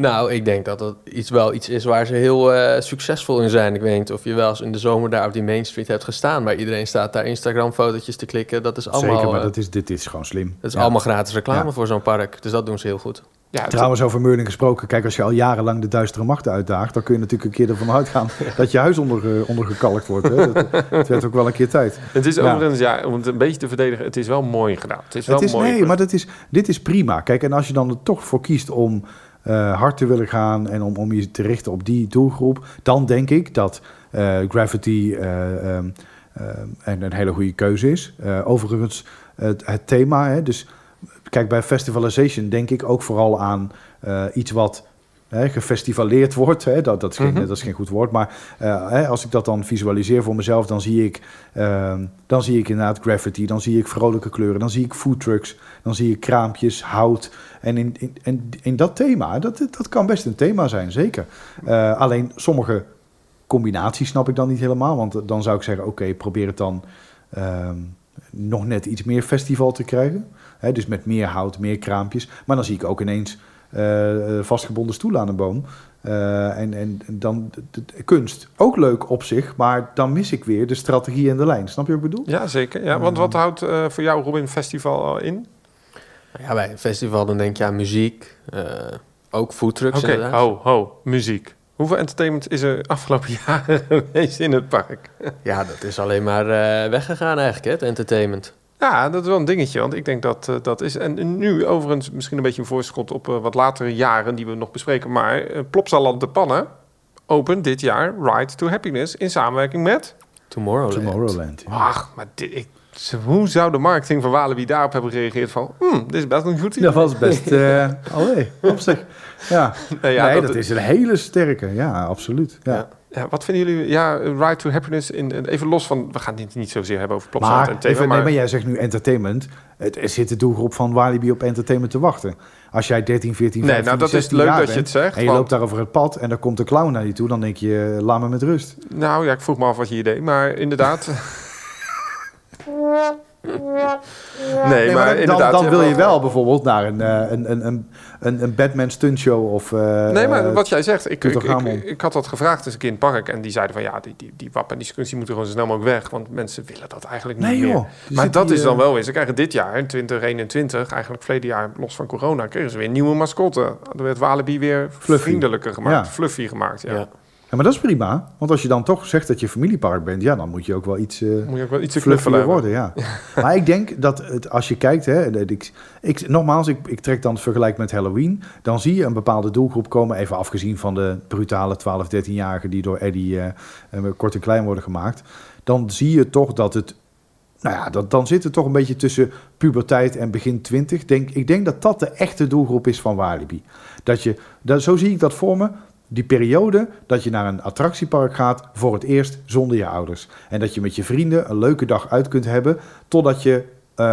Nou, ik denk dat dat iets, wel iets is waar ze heel eh, succesvol in zijn. Ik weet niet of je wel eens in de zomer daar op die Main Street hebt gestaan. Maar iedereen staat daar Instagram-fotootjes te klikken. Dat is allemaal, Zeker, maar eh, dat is, dit is gewoon slim. dat is Ja. allemaal gratis reclame Ja. voor zo'n park. Dus dat doen ze heel goed. Ja, Trouwens, over Meurling gesproken. Kijk, als je al jarenlang de duistere machten uitdaagt... dan kun je natuurlijk een keer ervan uitgaan dat je huis onder, eh, ondergekalkt wordt. Hè? Dat, het werd ook wel een keer tijd. het is Ja. overigens, ja, om het een beetje te verdedigen, het is wel mooi gedaan. Het is wel Het is, mooi. nee, maar dat is, dit is prima. Kijk, en als je dan er toch voor kiest om eh, hard te willen gaan... en om, om je te richten op die doelgroep... dan denk ik dat eh, Gravity eh, ehm, ehm, een, een hele goede keuze is. Overigens, het, thema... Hè, dus kijk, bij Festivalization denk ik ook vooral aan iets wat... Hè, gefestivaleerd wordt, hè, dat, dat, is geen, Mhm. dat is geen goed woord, maar eh, hè, als ik dat dan visualiseer voor mezelf, dan zie ik, ehm, dan zie ik inderdaad graffiti, dan zie ik vrolijke kleuren, dan zie ik foodtrucks, dan zie ik kraampjes, hout. En in, in, in, in dat thema, dat, dat kan best een thema zijn, zeker. Eh, alleen sommige combinaties snap ik dan niet helemaal, want dan zou ik zeggen, oké, probeer het dan ehm, nog net iets meer festival te krijgen. Dus met meer hout, meer kraampjes. Maar dan zie ik ook ineens vastgebonden stoelen aan een boom. Eh, en, en dan de, de- kunst. Ook leuk op zich, maar dan mis ik weer de strategie en de lijn. Snap je wat ik bedoel? Ja, zeker. Ja, want wat houdt eh, voor jou Robin Festival eh, in? Nou Ja, bij een festival dan denk je aan muziek. eh, ook foodtrucks Oké, inderdaad. ho, ho, muziek. Hoeveel entertainment is er afgelopen jaren geweest in het park? Ja, dat is alleen maar eh, weggegaan eigenlijk, hè, het entertainment. Ja, dat is wel een dingetje, want ik denk dat eh, dat is... En nu overigens misschien een beetje een voorschot op eh, wat latere jaren die we nog bespreken. Maar uh, Plopsaland de Pannen opent dit jaar Ride to Happiness in samenwerking met... Tomorrowland. Tomorrowland. ja. Ach, maar dit, ik, hoe zou de marketing van Walibi daarop hebben gereageerd van... Hmm, dit is best een goed idee. Dat was best... eh allee, op zich. Ja, Nee, ja, nee, dat- dat, is een hele sterke. Ja, absoluut. Ja. Ja. Ja, wat vinden jullie? Ja, Ride to Happiness, in, even los van... We gaan dit niet zozeer hebben over Plopsaland Maar, en even, maar... nee, maar jij zegt nu entertainment. Het, er zit de doelgroep van Walibi op entertainment te wachten. Als jij 13, 14, 15, Nee, nou dat is 16 leuk jaar dat je bent het zegt. En je want- loopt daar over het pad en er komt een clown naar je toe. Dan denk je, eh, laat me met rust. Nou ja, ik vroeg me af wat je hier deed, maar inderdaad... nee, Nee, maar, dan, inderdaad... dan je wil je wel bijvoorbeeld naar een, eh, een, een, een, een, een Batman stuntshow of... eh, Nee, maar eh, wat jij zegt, ik, ik, ik, had dat gevraagd eens een keer in het park en die zeiden van ja, die, die, die wap en die moeten gewoon zo snel mogelijk weg, want mensen willen dat eigenlijk niet Nee meer. joh. Er Maar dat die, is dan eh, wel weer. Ze krijgen dit jaar, in 2021, eigenlijk verleden jaar, los van corona, kregen ze weer een nieuwe mascotte. Er werd Walibi weer Fluffy. vriendelijker gemaakt, Ja. fluffy gemaakt. Ja. Ja. Ja, maar dat is prima. Want als je dan toch zegt dat je familiepark bent... ja, dan moet je ook wel iets... eh, Moet je ook wel iets fluffier worden, ja. maar ik denk dat het, als je kijkt, hè, dat ik, ik, nogmaals, ik, ik trek dan het vergelijk met Halloween, dan zie je een bepaalde doelgroep komen, even afgezien van de brutale 12, 13-jarigen die door Eddie eh, kort en klein worden gemaakt. Dan zie je toch dat het, nou ja, dat, dan zit het toch een beetje tussen puberteit en begin 20. Denk, ik denk dat dat de echte doelgroep is van Walibi. Dat je, dat, zo zie ik dat voor me. Die periode dat je naar een attractiepark gaat voor het eerst zonder je ouders. En dat je met je vrienden een leuke dag uit kunt hebben. Totdat je, eh,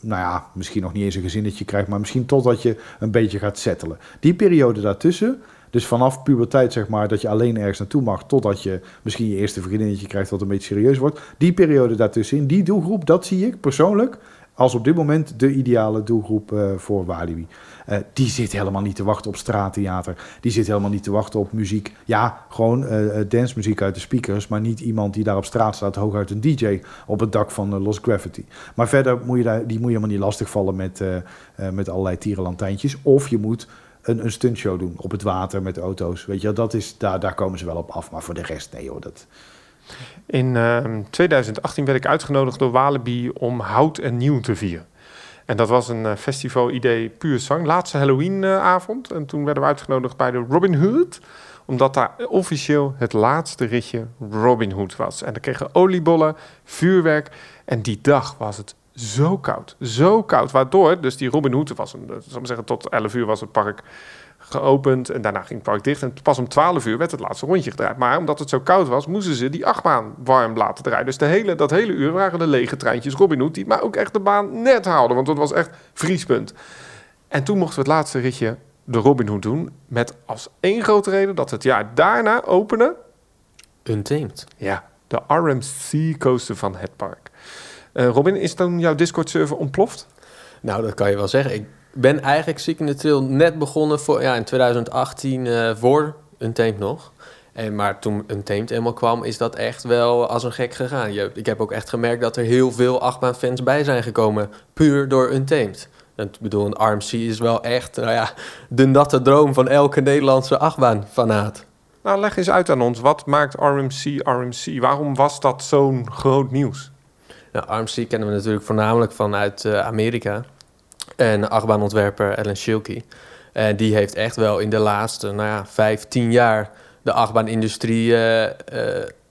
nou ja, misschien nog niet eens een gezinnetje krijgt. Maar misschien totdat je een beetje gaat settelen. Die periode daartussen. Dus vanaf puberteit zeg maar dat je alleen ergens naartoe mag. Totdat je misschien je eerste vriendinnetje krijgt wat een beetje serieus wordt. Die periode daartussenin, die doelgroep, dat zie ik persoonlijk als op dit moment de ideale doelgroep eh, voor Walibi. Eh, die zit helemaal niet te wachten op straattheater. Die zit helemaal niet te wachten op muziek. Ja, gewoon eh, dancemuziek uit de speakers. Maar niet iemand die daar op straat staat, hooguit een DJ op het dak van Lost Gravity. Maar verder moet je daar, die moet je helemaal niet lastigvallen met, met allerlei tierenlantijntjes. Of je moet een, een stuntshow doen op het water met auto's. Weet je, dat is, daar, daar komen ze wel op af. Maar voor de rest, nee hoor. Dat, In ehm, 2018 werd ik uitgenodigd door Walibi om Hout en Nieuw te vieren. En dat was een eh, festival-idee puur zang. Laatste Halloween-avond. en toen werden we uitgenodigd bij de Robin Hood. Omdat daar officieel het laatste ritje Robin Hood was. En dan kregen oliebollen, vuurwerk. En die dag was het zo koud. Zo koud. Waardoor dus die Robin Hood, was een, eh, zal ik zeggen, tot 11 uur was het park geopend. En daarna ging het park dicht. En pas om 12 uur werd het laatste rondje gedraaid. Maar omdat het zo koud was, moesten ze die achtbaan warm laten draaien. Dus de hele, dat hele uur waren de lege treintjes Robin Hood. Die maar ook echt de baan net haalden. Want het was echt vriespunt. En toen mochten we het laatste ritje de Robin Hood doen. Met als één grote reden dat het jaar daarna openen. Untamed. Ja, de RMC coaster van het park. Eh, Robin, is dan jouw Discord-server ontploft? Nou, dat kan je wel zeggen. Ik, ben eigenlijk Seek in the Trail net begonnen voor, ja, in 2018 eh, voor Untamed nog. En, maar toen Untamed eenmaal kwam, is dat echt wel als een gek gegaan. Je, ik heb ook echt gemerkt dat er heel veel achtbaanfans bij zijn gekomen. Puur door Untamed. Ik bedoel, een RMC is wel echt nou ja, de natte droom van elke Nederlandse achtbaanfanaat. Nou, leg eens uit aan ons. Wat maakt RMC RMC? Waarom was dat zo'n groot nieuws? Nou, RMC kennen we natuurlijk voornamelijk vanuit uh, Amerika. En achtbaanontwerper Alan Schilke. En die heeft echt wel in de laatste nou ja, vijf, tien jaar de achtbaanindustrie uh, uh,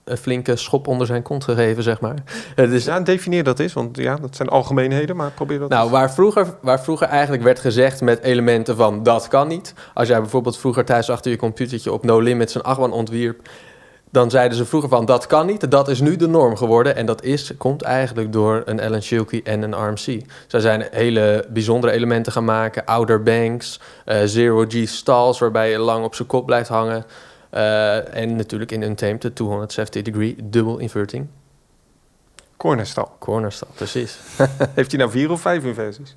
een flinke schop onder zijn kont gegeven, zeg maar. Het is... Ja, definieer dat eens, want ja, dat zijn algemeenheden, maar probeer dat Nou, waar vroeger, waar vroeger eigenlijk werd gezegd met elementen van dat kan niet. Als jij bijvoorbeeld vroeger thuis achter je computertje op No Limits een achtbaan ontwierp, dan zeiden ze vroeger van dat kan niet. Dat is nu de norm geworden. En dat is, komt eigenlijk door een Alan Shilkey en een RMC. Zij zijn hele bijzondere elementen gaan maken. Outer banks, uh, zero G stalls waarbij je lang op zijn kop blijft hangen. Uh, en natuurlijk in Untamed de 270 degree double inverting. Cornerstal. Cornerstal, precies. Heeft hij nou vier of vijf inversies?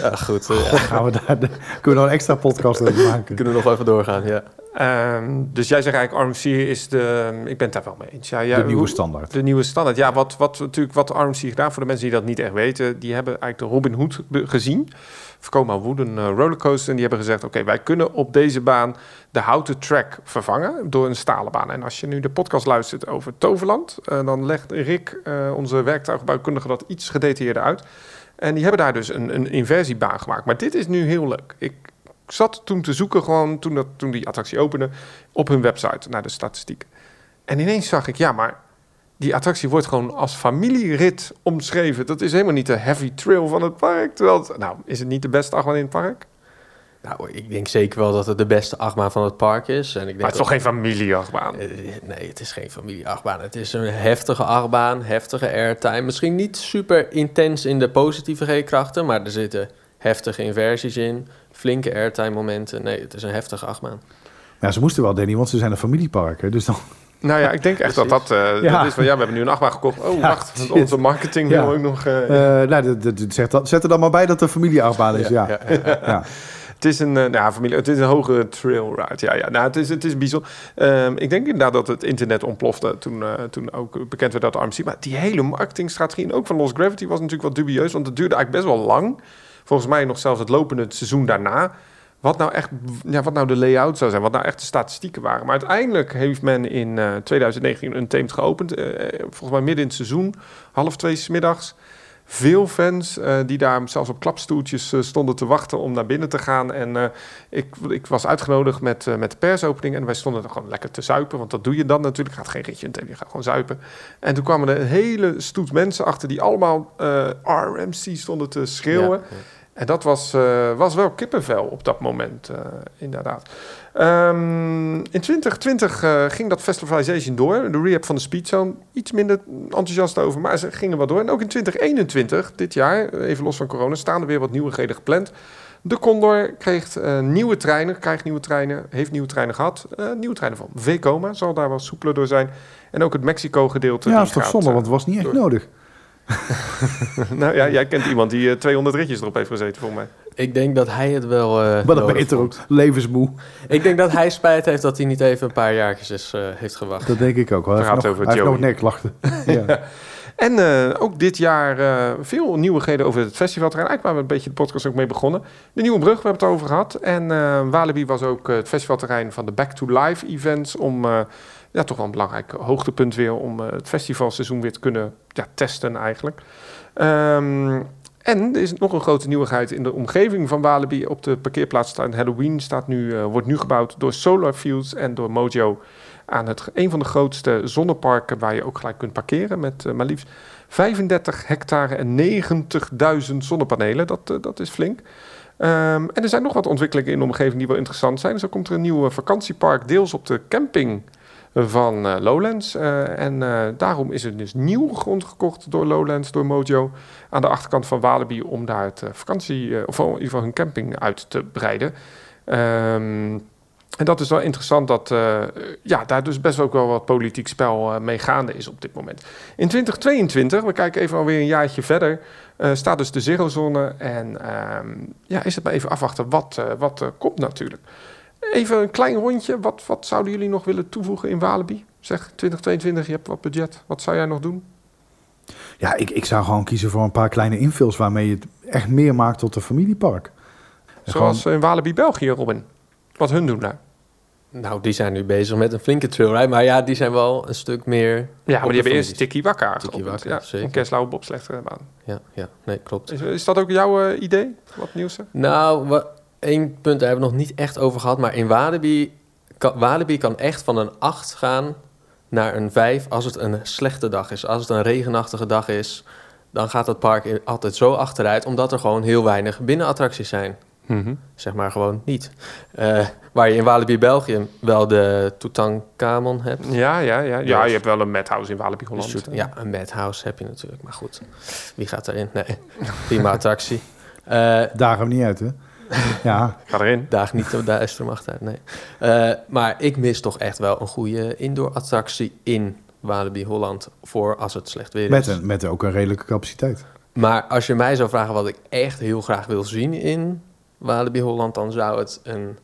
Ja, goed. Uh, Gaan we daar, kunnen we nog een extra podcast over maken? Kunnen we nog even doorgaan, ja. Um, dus jij zegt eigenlijk RMC is de... Ik ben het daar wel mee eens. Ja, ja, de nieuwe standaard. De nieuwe standaard. Ja, wat, wat natuurlijk wat RMC gedaan... voor de mensen die dat niet echt weten... die hebben eigenlijk de Robin Hood gezien. Vekoma Wooden uh, rollercoaster. En die hebben gezegd... oké, wij kunnen op deze baan de houten track vervangen... door een stalen baan. En als je nu de podcast luistert over Toverland... Uh, dan legt Rick, uh, onze werktuigbouwkundige... dat iets gedetailleerder uit... En die hebben daar dus een, een inversiebaan gemaakt. Maar dit is nu heel leuk. Ik zat toen te zoeken, gewoon toen, dat, toen die attractie opende, op hun website naar de statistiek. En ineens zag ik, ja, maar die attractie wordt gewoon als familierit omschreven. Dat is helemaal niet de heavy trail van het park. Terwijl, het, nou, is het niet de beste achtbaan in het park? Nou, ik denk zeker wel dat het de beste achtbaan van het park is. En ik denk maar het is toch geen familieachtbaan? nee, het is geen familieachtbaan. Het is een heftige achtbaan, heftige airtime. Misschien niet super intens in de positieve G-krachten, maar er zitten heftige inversies in, flinke airtime momenten. Nee, het is een heftige achtbaan. Ja, ze moesten wel, Danny, want ze zijn een familiepark. Hè? Dus dan... Nou ja, ik denk echt dat dat, uh, ja. dat is van... Ja, we hebben nu een achtbaan gekocht. Oh, ja, wacht, shit. onze marketing ja. wil ook nog... Uh, uh, nou, zet, dat, zet er dan maar bij dat het een familieachtbaan is, ja. ja. Het is een, nou, familie, het is een hoge trail ride. Ja, ja. Nou, het is, het is bijzonder. Um, ik denk inderdaad dat het internet ontplofte toen, uh, toen ook bekend werd dat de RMC. Maar die hele marketingstrategie en ook van Lost Gravity was natuurlijk wat dubieus. Want het duurde eigenlijk best wel lang. Volgens mij nog zelfs het lopende seizoen daarna. Wat nou echt, ja, wat nou de layout zou zijn, wat nou echt de statistieken waren. Maar uiteindelijk heeft men in uh, 2019 een team geopend. Uh, volgens mij midden in het seizoen, half twee s middags veel fans uh, die daar zelfs op klapstoeltjes stonden te wachten om naar binnen te gaan. En ik, ik was uitgenodigd met, met de persopening en wij stonden er gewoon lekker te zuipen. Want dat doe je dan natuurlijk. Gaat geen ritje in je gaat gewoon zuipen. En toen kwamen er een hele stoet mensen achter die allemaal RMC stonden te schreeuwen. Ja, ja. En dat was, uh, was wel kippenvel op dat moment, uh, inderdaad. Um, in 2020 uh, ging dat Festivalization door. De rehab van de Speedzone. Iets minder enthousiast over, maar ze gingen wel door. En ook in 2021, dit jaar, even los van corona, staan er weer wat nieuwigheden gepland. De Condor kreeg nieuwe treinen, krijgt nieuwe treinen, heeft nieuwe treinen gehad. nieuwe treinen van Vekoma, zal daar wat soepeler door zijn. En ook het Mexico-gedeelte. Ja, dat is toch zonde, want het was niet echt door. nodig. nou ja, jij kent iemand die uh, 200 ritjes erop heeft gezeten, voor mij. Ik denk dat hij het wel. Uh, maar dan ben je ook levensmoe. Ik denk dat hij spijt heeft dat hij niet even een paar jaartjes is, uh, heeft gewacht. Dat denk ik ook. Hij heeft nog, over hij heeft nog nekklachten. ja. En uh, ook dit jaar uh, veel nieuwigheden over het festivalterrein. Eigenlijk waar we een beetje de podcast ook mee begonnen. De Nieuwe Brug, we hebben het over gehad. En uh, Walibi was ook het festivalterrein van de Back to Life events. Om ja, toch wel een belangrijk hoogtepunt weer om het festivalseizoen weer te kunnen ja, testen eigenlijk. Um, en er is nog een grote nieuwigheid in de omgeving van Walibi. Op de parkeerplaats staan Halloween staat nu, uh, wordt nu gebouwd door Solar Fields en door Mojo. Aan het, een van de grootste zonneparken waar je ook gelijk kunt parkeren. Met uh, maar liefst 35 hectare en 90.000 zonnepanelen. Dat, dat is flink. Um, en er zijn nog wat ontwikkelingen in de omgeving die wel interessant zijn. Zo komt er een nieuw vakantiepark, deels op de camping van uh, Lowlands. Uh, en uh, daarom is er dus nieuw grond gekocht door Lowlands, door Mojo, aan de achterkant van Walibi om daar het vakantie, of in ieder geval hun camping uit te breiden. Um, En dat is wel interessant dat ja, daar dus best ook wel wat politiek spel uh, mee gaande is op dit moment. In 2022, we kijken even alweer een jaartje verder, staat dus de zerozone. En ehm, ja, is het maar even afwachten wat, wat komt natuurlijk. Even een klein rondje. Wat, wat zouden jullie nog willen toevoegen in Walibi? Zeg 2022, je hebt wat budget. Wat zou jij nog doen? Ja, ik, ik zou gewoon kiezen voor een paar kleine invuls waarmee je het echt meer maakt tot een familiepark. Zoals in Walibi België, Robin. Wat hun doen daar. Nou, die zijn nu bezig met een flinke trailride. Maar ja, die zijn wel een stuk meer... Ja, maar die hebben eerst Tikkie Wakka Tikkie Wakka, ja, zeker. Een Keslauwe bobslechterbaan. Ja, ja, nee, klopt. Is, is dat ook jouw uh, idee, wat nieuws? Nou, wa- één punt daar hebben we nog niet echt over gehad. Maar in Walibi kan, Walibi kan echt van een 8 gaan naar een 5 als het een slechte dag is. Als het een regenachtige dag is, dan gaat het park altijd zo achteruit... omdat er gewoon heel weinig binnenattracties zijn. Mhm. Zeg maar gewoon niet. Eh, waar je in Walibi België wel de Tutankhamon hebt. Ja, ja, ja. ja, je hebt wel een madhouse in Walibi Holland. Shoot- ja, een madhouse heb je natuurlijk. Maar goed, wie gaat erin? Nee, prima attractie. Eh Daar gaan we niet uit, hè? Ja, Ga erin. daag niet de Estromacht uit, nee. Eh, maar ik mis toch echt wel een goede indoor attractie in Walibi Holland... voor als het slecht weer is. met, een, met ook een redelijke capaciteit. Maar als je mij zou vragen wat ik echt heel graag wil zien in Walibi Holland... dan zou het een,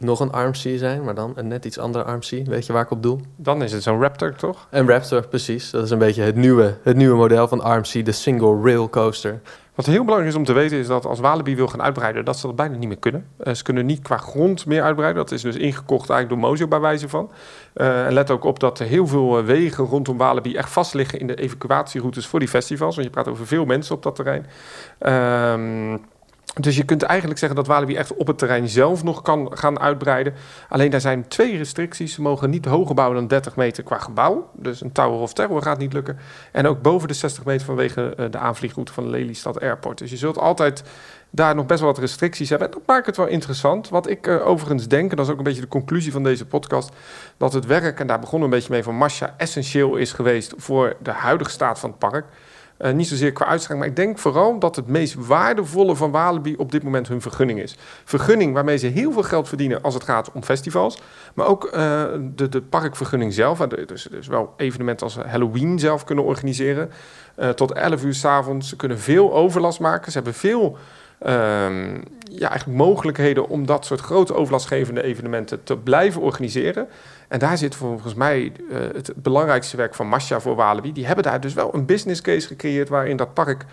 nog een Armsea zijn, maar dan een net iets andere Armsea. Weet je waar ik op doel? Dan is het zo'n Raptor, toch? Een Raptor, precies. Dat is een beetje het nieuwe, het nieuwe model van Armsea, de single rail coaster. Wat heel belangrijk is om te weten is dat als Walibi wil gaan uitbreiden, dat ze dat bijna niet meer kunnen. Eh, ze kunnen niet qua grond meer uitbreiden. Dat is dus ingekocht eigenlijk door Mojo bij wijze van. Eh, en let ook op dat er heel veel eh, wegen rondom Walibi echt vast liggen in de evacuatieroutes voor die festivals. Want je praat over veel mensen op dat terrein. Ehm, dus je kunt eigenlijk zeggen dat Walibi echt op het terrein zelf nog kan gaan uitbreiden. Alleen daar zijn twee restricties. Ze mogen niet hoger bouwen dan 30 meter qua gebouw. Dus een Tower of Terror gaat niet lukken. En ook boven de 60 meter vanwege eh, de aanvliegroute van Lelystad Airport. Dus je zult altijd daar nog best wel wat restricties hebben. En dat maakt het wel interessant. Wat ik eh, overigens denk, en dat is ook een beetje de conclusie van deze podcast... dat het werk, en daar begonnen we een beetje mee, van Masha essentieel is geweest... voor de huidige staat van het park. Eh, niet zozeer qua uitstraling, maar ik denk vooral dat het meest waardevolle van Walibi op dit moment hun vergunning is. Vergunning waarmee ze heel veel geld verdienen als het gaat om festivals. Maar ook eh, de, de parkvergunning zelf. Dus, dus wel evenementen als Halloween zelf kunnen organiseren. tot 11 uur s'avonds. Ze kunnen veel overlast maken. Ze hebben veel ehm, ja, eigenlijk mogelijkheden om dat soort grote overlastgevende evenementen te blijven organiseren. En daar zit volgens mij eh, het belangrijkste werk van Masha voor Walibi. Die hebben daar dus wel een business case gecreëerd waarin dat park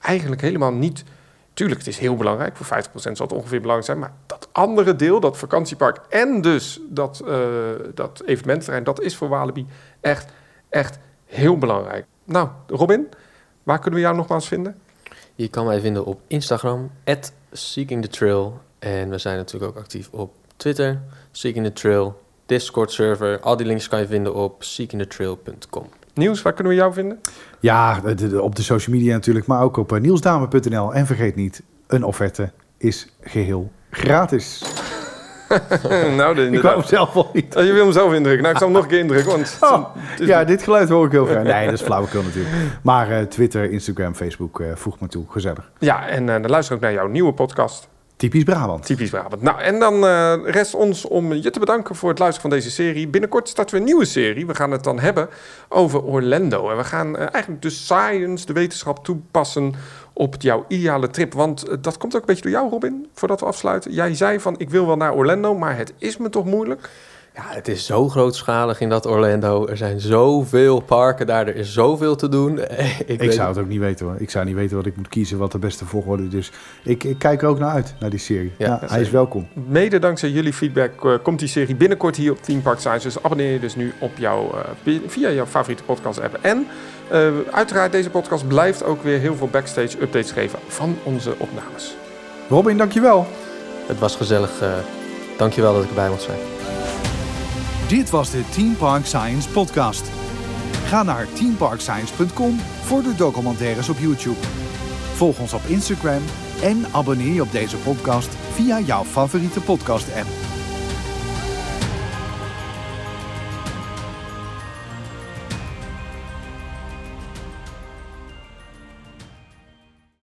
eigenlijk helemaal niet... Tuurlijk, het is heel belangrijk. Voor 50% zal het ongeveer belangrijk zijn. Maar dat andere deel, dat vakantiepark en dus dat, eh dat evenemententerrein... dat is voor Walibi echt, echt heel belangrijk. Nou, Robin, waar kunnen we jou nogmaals vinden? Je kan mij vinden op Instagram, @seekingthetrail. En we zijn natuurlijk ook actief op Twitter, Seeking the Trail, Discord server. Al die links kan je vinden op seekingthetrail.com. Nieuws, waar kunnen we jou vinden? Ja, op de social media natuurlijk, maar ook op eh, nielsdame.nl. En vergeet niet, een offerte is geheel gratis. nou, de, Ik wou hem zelf al niet. Oh, je wil hem zelf indrukken. Nou, ik zal hem nog een keer indrukken, want... Oh, ja, dit geluid hoor ik heel graag. Nee, dat is flauwekul natuurlijk. Maar eh, Twitter, Instagram, Facebook, eh, voeg me toe. Gezellig. Ja, en eh, dan luister ook naar jouw nieuwe podcast, Typisch Brabant. Typisch Brabant. Nou, en dan rest ons om je te bedanken voor het luisteren van deze serie. Binnenkort starten we een nieuwe serie. We gaan het dan hebben over Orlando. En we gaan eigenlijk de science, de wetenschap toepassen op jouw ideale trip. Want eh, dat komt ook een beetje door jou, Robin, voordat we afsluiten. Jij zei van, ik wil wel naar Orlando, maar het is me toch moeilijk? Ja, het is zo grootschalig in dat Orlando. Er zijn zoveel parken daar. Er is zoveel te doen. ik Ik weet- zou het ook niet weten hoor. Ik zou niet weten wat ik moet kiezen, wat de beste volgorde is. Dus ik, ik kijk er ook naar uit, naar die serie. Ja, Ja, hij is welkom. Mede dankzij jullie feedback eh, komt die serie binnenkort hier op Team Park Science. Dus abonneer je dus nu op jouw, eh, via jouw favoriete podcast app. En eh, uiteraard, deze podcast blijft ook weer heel veel backstage updates geven van onze opnames. Robin, dankjewel. Het was gezellig. eh dankjewel dat ik erbij mocht zijn. Dit was de Team Park Science podcast. Ga naar teamparkscience.com voor de documentaires op YouTube. Volg ons op Instagram en abonneer je op deze podcast via jouw favoriete podcast app.